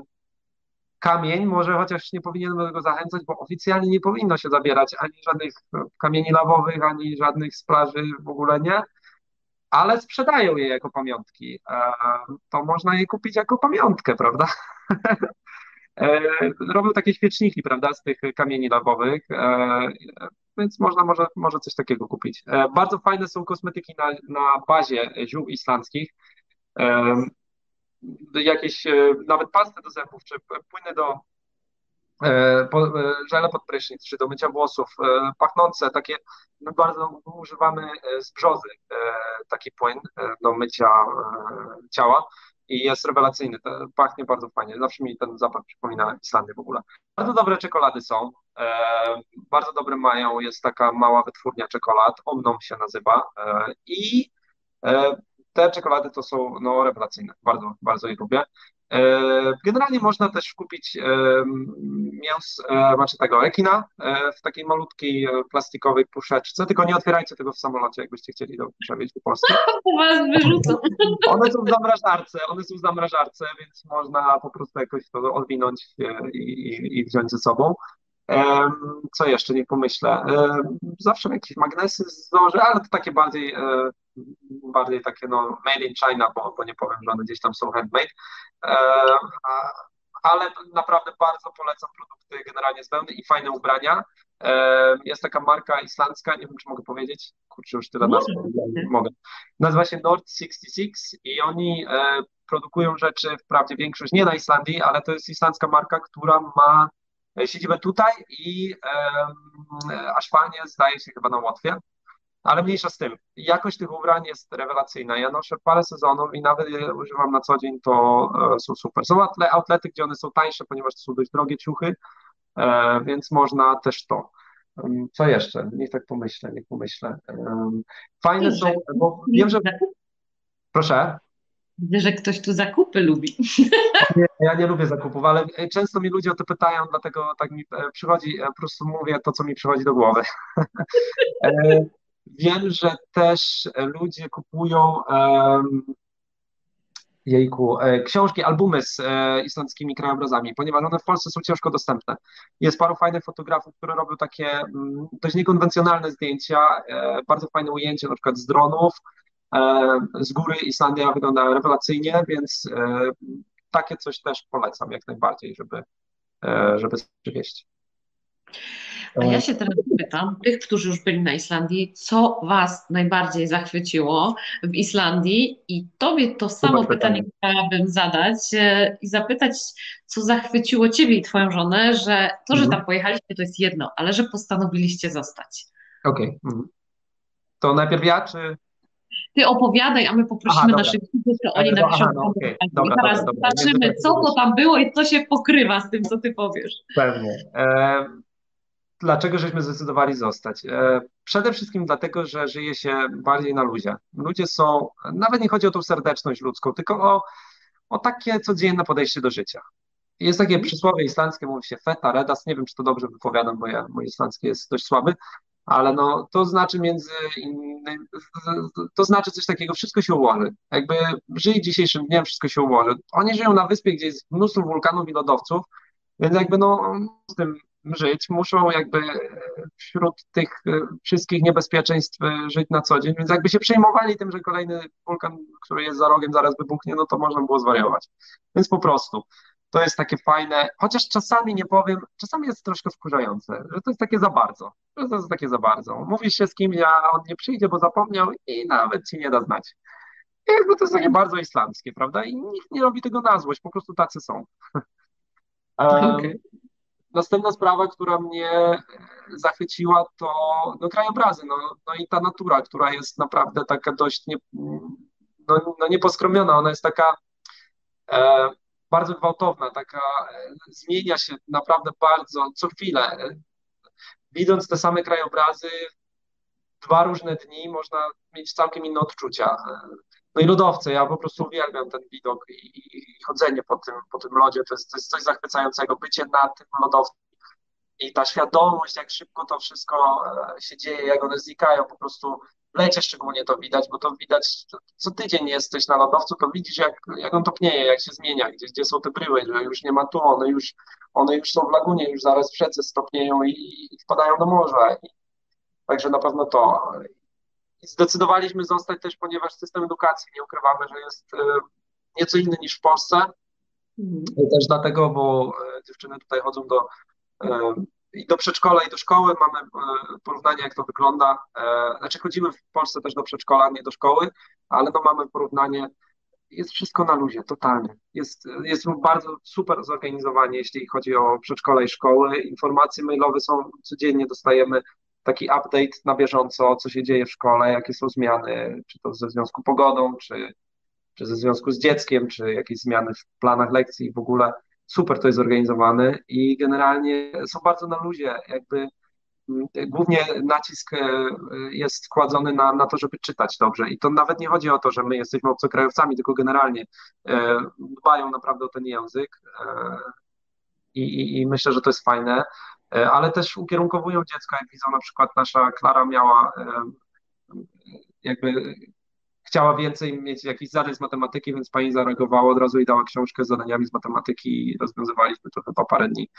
kamień, może chociaż nie powinienem do tego zachęcać, bo oficjalnie nie powinno się zabierać ani żadnych e, kamieni lawowych, ani żadnych z plaży, w ogóle nie, ale sprzedają je jako pamiątki. E, To można je kupić jako pamiątkę, prawda? [laughs] E, Robią takie świeczniki, prawda, z tych kamieni lawowych, więc można może, może coś takiego kupić. Bardzo fajne są kosmetyki na, na bazie ziół islandzkich. Jakieś e, nawet pasty do zębów, czy płyny do e, e, żele pod prysznic, czy do mycia włosów, pachnące, takie, my bardzo używamy z brzozy, taki płyn do mycia ciała. i jest rewelacyjny, pachnie bardzo fajnie, zawsze mi ten zapach przypomina Islandię w ogóle. Bardzo dobre czekolady są, bardzo dobre mają, jest taka mała wytwórnia czekolad, Omnom się nazywa i te czekolady to są no, rewelacyjne, bardzo, bardzo je lubię. E, generalnie można też kupić e, mięs, e, znaczy tego ekina w takiej malutkiej plastikowej puszeczce, tylko nie otwierajcie tego w samolocie, jakbyście chcieli to przewieźć do Polski. [laughs] Was wyrzucą. [laughs] One są w zamrażarce, one są w zamrażarce, więc można po prostu jakoś to odwinąć i, i, i wziąć ze sobą. Co jeszcze, nie pomyślę. Zawsze jakieś magnesy zdążę, ale to takie bardziej, bardziej takie no made in China, bo, bo nie powiem, że one gdzieś tam są handmade. Ale naprawdę bardzo polecam produkty generalnie z wełny i fajne ubrania. Jest taka marka islandzka, nie wiem czy mogę powiedzieć, kurczę już tyle nazw, mogę. Nazywa się Nord 66 i oni e, produkują rzeczy, wprawdzie większość nie na Islandii, ale to jest islandzka marka, która ma E, siedzibę tutaj i a Szpanie zdaje się chyba na Łotwie, ale mniejsza z tym. Jakość tych ubrań jest rewelacyjna. Ja noszę parę sezonów i nawet je używam na co dzień, to e, są super. Są outlety, gdzie one są tańsze, ponieważ to są dość drogie ciuchy, e, więc można też to. Co jeszcze? Niech tak pomyślę, niech pomyślę. Fajne są, bo wiem, że... Proszę? Widzę, że ktoś tu zakupy lubi. [laughs] Nie, ja nie lubię zakupów, ale często mi ludzie o to pytają, dlatego tak mi e, przychodzi, e, po prostu mówię to, co mi przychodzi do głowy. [laughs] E, wiem, że też ludzie kupują jejku, książki, albumy z islandzkimi krajobrazami, ponieważ one w Polsce są ciężko dostępne. Jest paru fajnych fotografów, które robią takie mm, dość niekonwencjonalne zdjęcia, bardzo fajne ujęcia, na przykład z dronów, E, z góry Islandia wygląda rewelacyjnie, więc e, takie coś też polecam jak najbardziej, żeby, e, żeby przywieźć. A ja się teraz pytam, tych, którzy już byli na Islandii, co Was najbardziej zachwyciło w Islandii? I Tobie to samo pytanie chciałabym zadać i zapytać, co zachwyciło Ciebie i Twoją żonę, że to, że mhm. tam pojechaliście, to jest jedno, ale że postanowiliście zostać. Okej. Okay. Mhm. To najpierw ja, czy ty opowiadaj, a my poprosimy aha, naszych widzów, to oni napiszą. Aha, no, okay. dobra, teraz dobra, zobaczymy, co to tam było i co się pokrywa z tym, co ty powiesz. Pewnie. E, dlaczego żeśmy zdecydowali zostać? E, przede wszystkim dlatego, że żyje się bardziej na luzie. Ludzie są, nawet nie chodzi o tą serdeczność ludzką, tylko o, o takie codzienne podejście do życia. Jest takie przysłowie islandzkie, mówi się feta, redas, nie wiem, czy to dobrze wypowiadam, bo ja, mój islandzki jest dość słaby, ale no, to znaczy między innymi, to znaczy coś takiego, wszystko się ułoży. Jakby żyj dzisiejszym dniem, wszystko się ułoży. Oni żyją na wyspie, gdzie jest mnóstwo wulkanów i lodowców, więc jakby no z tym żyć, muszą jakby wśród tych wszystkich niebezpieczeństw żyć na co dzień, więc jakby się przejmowali tym, że kolejny wulkan, który jest za rogiem, zaraz wybuchnie, no to można było zwariować. Więc po prostu to jest takie fajne, chociaż czasami nie powiem, czasami jest troszkę wkurzające, że to jest takie za bardzo, że to jest takie za bardzo. Mówisz się z kimś, a on nie przyjdzie, bo zapomniał i nawet ci nie da znać. I jakby to jest takie bardzo islamskie, prawda? I nikt nie robi tego na złość, po prostu tacy są. [laughs] Okay. Następna sprawa, która mnie zachwyciła, to no, krajobrazy, no, no i ta natura, która jest naprawdę taka dość nie, no, no nieposkromiona, ona jest taka e, bardzo gwałtowna, taka e, zmienia się naprawdę bardzo co chwilę. Widząc te same krajobrazy, dwa różne dni można mieć całkiem inne odczucia. No i lodowce, ja po prostu uwielbiam ten widok i, i, i chodzenie po tym, po tym lodzie, to jest, to jest coś zachwycającego, bycie na tym lodowcu i ta świadomość, jak szybko to wszystko e, się dzieje, jak one znikają, po prostu lecie szczególnie to widać, bo to widać, co tydzień jesteś na lodowcu, to widzisz, jak, jak on topnieje, jak się zmienia, gdzie, gdzie są te bryły, że już nie ma tu, one już, one już są w lagunie, już zaraz w rzece stopnieją i, i wpadają do morza. I, także na pewno to. I zdecydowaliśmy zostać też, ponieważ system edukacji, nie ukrywamy, że jest y, nieco inny niż w Polsce. Mhm. Też dlatego, bo y, dziewczyny tutaj chodzą do i do przedszkola, i do szkoły. Mamy e, porównanie, jak to wygląda. E, znaczy, chodzimy w Polsce też do przedszkola, nie do szkoły, ale no mamy porównanie. Jest wszystko na luzie, totalnie. Jest, jest bardzo super zorganizowanie, jeśli chodzi o przedszkola i szkoły. Informacje mailowe są codziennie, dostajemy taki update na bieżąco, co się dzieje w szkole, jakie są zmiany, czy to ze związku pogodą, czy, czy ze związku z dzieckiem, czy jakieś zmiany w planach lekcji w ogóle. Super to jest zorganizowane i generalnie są bardzo na luzie, jakby głównie nacisk e, jest kładzony na, na to, żeby czytać dobrze. I to nawet nie chodzi o to, że my jesteśmy obcokrajowcami, tylko generalnie e, dbają naprawdę o ten język. E, I, i, I myślę, że to jest fajne, ale też ukierunkowują dziecko, jak widzą na przykład nasza Klara miała jakby chciała więcej mieć jakiś zadań z matematyki, więc pani zareagowała od razu i dała książkę z zadaniami z matematyki i rozwiązywaliśmy to chyba parę dni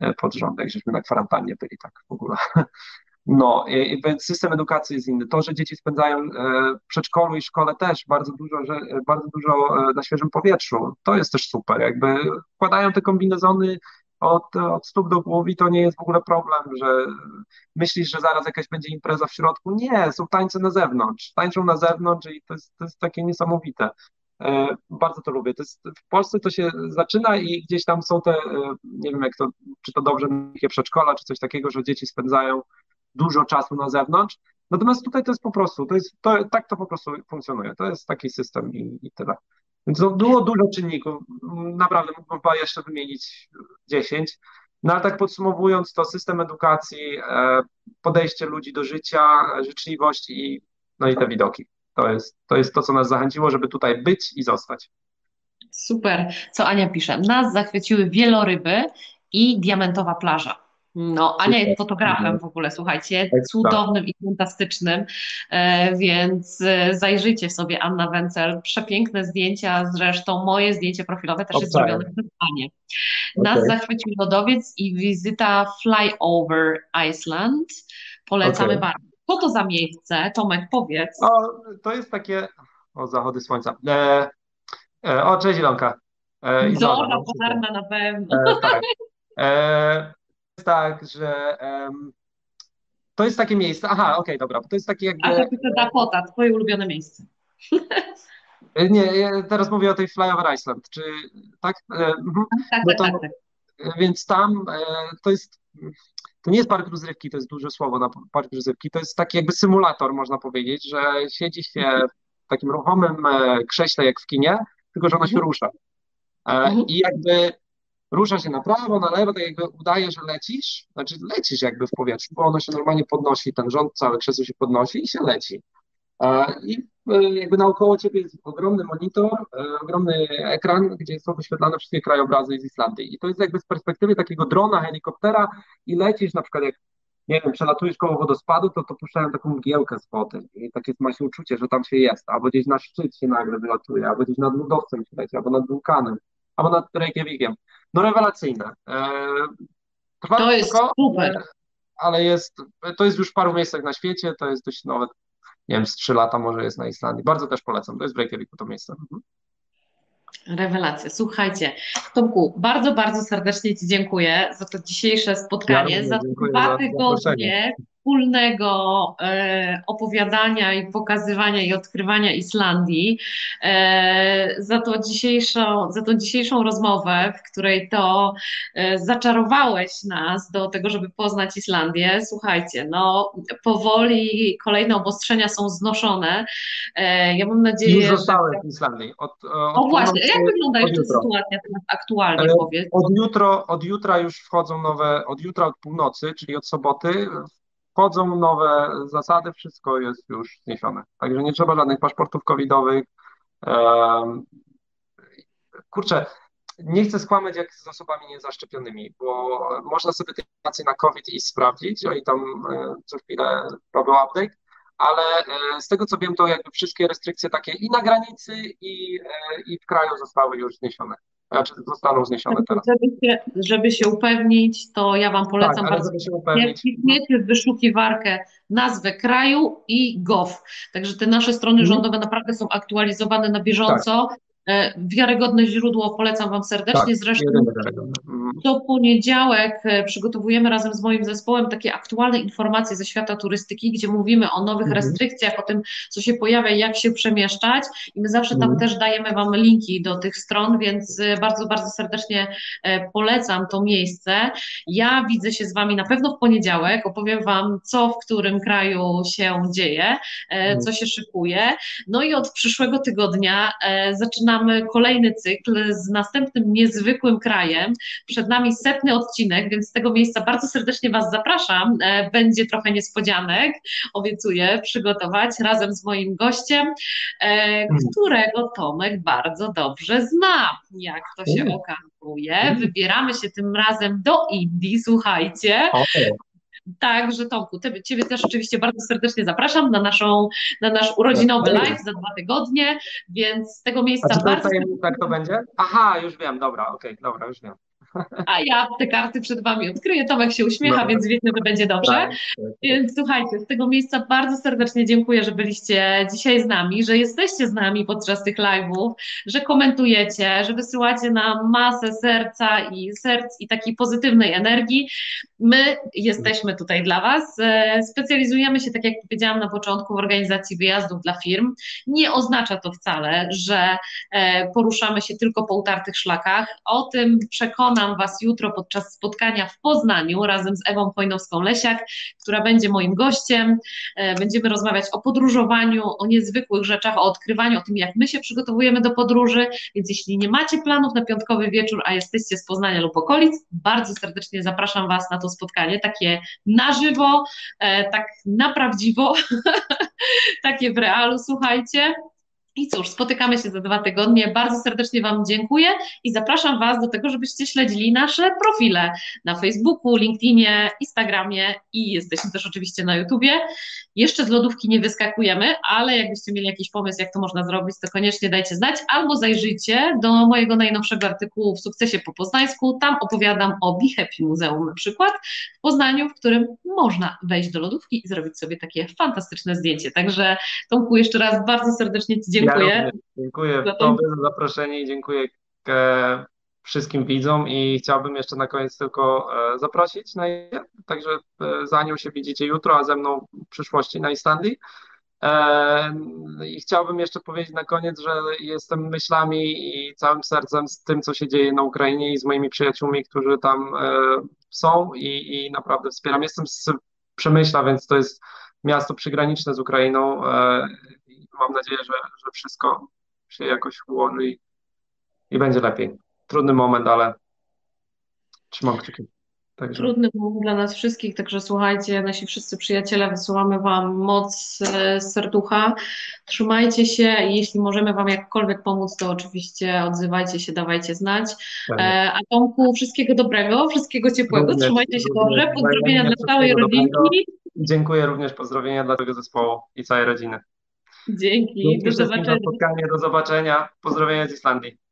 e, pod rząd, żeśmy na kwarantannie byli tak w ogóle. [laughs] No, i, więc system edukacji jest inny. To, że dzieci spędzają e, w przedszkolu i szkole też bardzo dużo, że, e, bardzo dużo na świeżym powietrzu, to jest też super. Jakby wkładają te kombinezony od, od stóp do głów i to nie jest w ogóle problem, że myślisz, że zaraz jakaś będzie impreza w środku. Nie, są tańce na zewnątrz. Tańczą na zewnątrz i to jest, to jest takie niesamowite. E, bardzo to lubię. To jest, w Polsce to się zaczyna i gdzieś tam są te, e, nie wiem jak to, czy to dobrze mówię, przedszkola, czy coś takiego, że dzieci spędzają dużo czasu na zewnątrz. Natomiast tutaj to jest po prostu, to jest, to, tak to po prostu funkcjonuje. To jest taki system i, i tyle. Więc no, było dużo czynników. Naprawdę mógłbym jeszcze wymienić 10. No ale tak podsumowując, to system edukacji, e, podejście ludzi do życia, życzliwość i, no i te widoki. To jest, to jest to, co nas zachęciło, żeby tutaj być i zostać. Super. Co Ania pisze? Nas zachwyciły wieloryby i diamentowa plaża. No, Ania jest fotografem w ogóle, słuchajcie, cudownym i fantastycznym, e, więc e, zajrzyjcie sobie Anna Wencel, przepiękne zdjęcia, zresztą moje zdjęcie profilowe też jest zrobione w Anie. Nas okay. zachwycił lodowiec i wizyta Flyover Iceland, polecamy okay. bardzo. Co to za miejsce? Tomek, powiedz. O, to jest takie, o zachody słońca, e, e, o cześć Ilonka. E, Zorza polarna na pewno. E, tak. E, tak, że um, to jest takie miejsce. Aha, okej, okay, dobra. To jest takie jakby. A to Dakota, twoje ulubione miejsce. [laughs] Nie, ja teraz mówię o tej Flyover Iceland, czy tak? E, mhm. Tak, no tak, tak, tak, Więc tam e, to jest, to nie jest park rozrywki, to jest duże słowo na park rozrywki, to jest taki jakby symulator, można powiedzieć, że siedzi się w takim ruchomym e, krześle jak w kinie, tylko że ono się mhm. rusza. Mhm. I jakby rusza się na prawo, na lewo, tak jakby udaje, że lecisz, znaczy lecisz jakby w powietrzu, bo ono się normalnie podnosi, ten rząd, całe krzesło się podnosi i się leci. I e, jakby naokoło ciebie jest ogromny monitor, e, ogromny ekran, gdzie są wyświetlane wszystkie krajobrazy z Islandii. I to jest jakby z perspektywy takiego drona, helikoptera i lecisz na przykład jak nie wiem, przelatujesz koło wodospadu, to, to puszczają taką mgiełkę z wody i takie ma się uczucie, że tam się jest, albo gdzieś na szczyt się nagle wylatuje, albo gdzieś nad lodowcem się leci, albo nad wulkanem, albo nad Reykjavikiem. No rewelacyjne. E, trwa to jest super. Ale jest, to jest już w paru miejscach na świecie, to jest dość nowe, nie wiem, z trzy lata może jest na Islandii. Bardzo też polecam, to jest w Reykjaviku to miejsce. Mhm. Rewelacja. Słuchajcie, Tomku, bardzo, bardzo serdecznie Ci dziękuję za to dzisiejsze spotkanie, ja za dwa tygodnie wspólnego e, opowiadania i pokazywania i odkrywania Islandii, e, za, to dzisiejszą, za tą dzisiejszą rozmowę, w której to e, zaczarowałeś nas do tego, żeby poznać Islandię. Słuchajcie, no powoli kolejne obostrzenia są znoszone. Ja mam nadzieję, Już zostały w Islandii. Od, od o właśnie, jak wygląda jeszcze jutro. sytuacja teraz aktualnie, powiedz? Od, jutro, od jutra już wchodzą nowe, od jutra od północy, czyli od soboty, wchodzą nowe zasady, wszystko jest już zniesione. Także nie trzeba żadnych paszportów covidowych. Kurczę, nie chcę skłamać jak z osobami niezaszczepionymi, bo można sobie te informacje na COVID i sprawdzić, oni tam e, co chwilę robią update, ale e, z tego co wiem, to jakby wszystkie restrykcje takie i na granicy, i, e, i w kraju zostały już zniesione znaczy zostaną zniesione teraz. Żeby się, żeby się upewnić, to ja Wam polecam tak, bardzo. Wpisujecie w wyszukiwarkę nazwę kraju i gov. Także te nasze strony mhm. rządowe naprawdę są aktualizowane na bieżąco. Tak. E, wiarygodne źródło polecam Wam serdecznie. Tak, Zresztą wiarygodne. Mhm. poniedziałek e, przygotowujemy razem z moim zespołem takie aktualne informacje ze świata turystyki, gdzie mówimy o nowych Mhm. restrykcjach, o tym, co się pojawia jak się przemieszczać. I my zawsze tam Mhm. też dajemy Wam linki do tych stron, więc e, bardzo, bardzo serdecznie polecam to miejsce. Ja widzę się z Wami na pewno w poniedziałek, opowiem Wam, co w którym kraju się dzieje, co się szykuje. No i od przyszłego tygodnia e, zaczynamy kolejny cykl z następnym niezwykłym krajem. Przed nami setny odcinek, więc z tego miejsca bardzo serdecznie Was zapraszam. E, będzie trochę niespodzianek, obiecuję przygotować razem z moim gościem, e, którego Tomek bardzo dobrze zna, jak to się Mm. okazuje. Wybieramy się tym razem do Indii, słuchajcie. O, Także Tomku, te, Ciebie też oczywiście bardzo serdecznie zapraszam na, naszą, na nasz urodzinowy live za dwa tygodnie, więc z tego a miejsca jest bardzo jak to będzie? Aha, już wiem, dobra, okej, dobra, już wiem. A ja te karty przed Wami odkryję. Tomek się uśmiecha, Dobra. więc wiecie, że będzie dobrze. Tak, tak. Więc słuchajcie, z tego miejsca bardzo serdecznie dziękuję, że byliście dzisiaj z nami, że jesteście z nami podczas tych live'ów, że komentujecie, że wysyłacie nam masę serca i serc i takiej pozytywnej energii. My jesteśmy tutaj dla Was. E, Specjalizujemy się, tak jak powiedziałam na początku, w organizacji wyjazdów dla firm. Nie oznacza to wcale, że e, poruszamy się tylko po utartych szlakach. O tym przekonam Was jutro podczas spotkania w Poznaniu razem z Ewą Chojnowską-Lesiak, która będzie moim gościem. E, Będziemy rozmawiać o podróżowaniu, o niezwykłych rzeczach, o odkrywaniu, o tym, jak my się przygotowujemy do podróży. Więc jeśli nie macie planów na piątkowy wieczór, a jesteście z Poznania lub okolic, bardzo serdecznie zapraszam Was na to spotkanie, takie na żywo, e, tak na prawdziwo, [laughs] takie w realu, słuchajcie. I cóż, spotykamy się za dwa tygodnie. Bardzo serdecznie Wam dziękuję i zapraszam Was do tego, żebyście śledzili nasze profile na Facebooku, LinkedInie, Instagramie i jesteśmy też oczywiście na YouTubie. Jeszcze z lodówki nie wyskakujemy, ale jakbyście mieli jakiś pomysł, jak to można zrobić, to koniecznie dajcie znać albo zajrzyjcie do mojego najnowszego artykułu w Sukcesie po poznańsku. Tam opowiadam o Be Happy Muzeum na przykład w Poznaniu, w którym można wejść do lodówki i zrobić sobie takie fantastyczne zdjęcie. Także Tomku, jeszcze raz bardzo serdecznie Ci dziękuję. Ja również dziękuję Za to- Tobie za zaproszenie i dziękuję e, wszystkim widzom i chciałbym jeszcze na koniec tylko e, zaprosić na także e, za nią się widzicie jutro, a ze mną w przyszłości na Islandii. I chciałbym jeszcze powiedzieć na koniec, że jestem myślami i całym sercem z tym, co się dzieje na Ukrainie i z moimi przyjaciółmi, którzy tam są i, i naprawdę wspieram. Jestem z Przemyśla, więc to jest miasto przygraniczne z Ukrainą. E, mam nadzieję, że, że wszystko się jakoś ułoży i, i będzie lepiej. Trudny moment, ale trzymam kciuki. Także Trudny moment dla nas wszystkich, także słuchajcie, nasi wszyscy przyjaciele, wysyłamy Wam moc e, z serducha. Trzymajcie się i jeśli możemy Wam jakkolwiek pomóc, to oczywiście odzywajcie się, dawajcie znać. pewnie. E, A Tomku, wszystkiego dobrego, wszystkiego ciepłego, Również, trzymajcie się również. dobrze, pozdrowienia dla całej dobrego. rodzinki. Dziękuję również, pozdrowienia dla tego zespołu i całej rodziny. Dzięki, Dzięki do zobaczenia. spotkanie, do zobaczenia. Pozdrowienia z Islandii.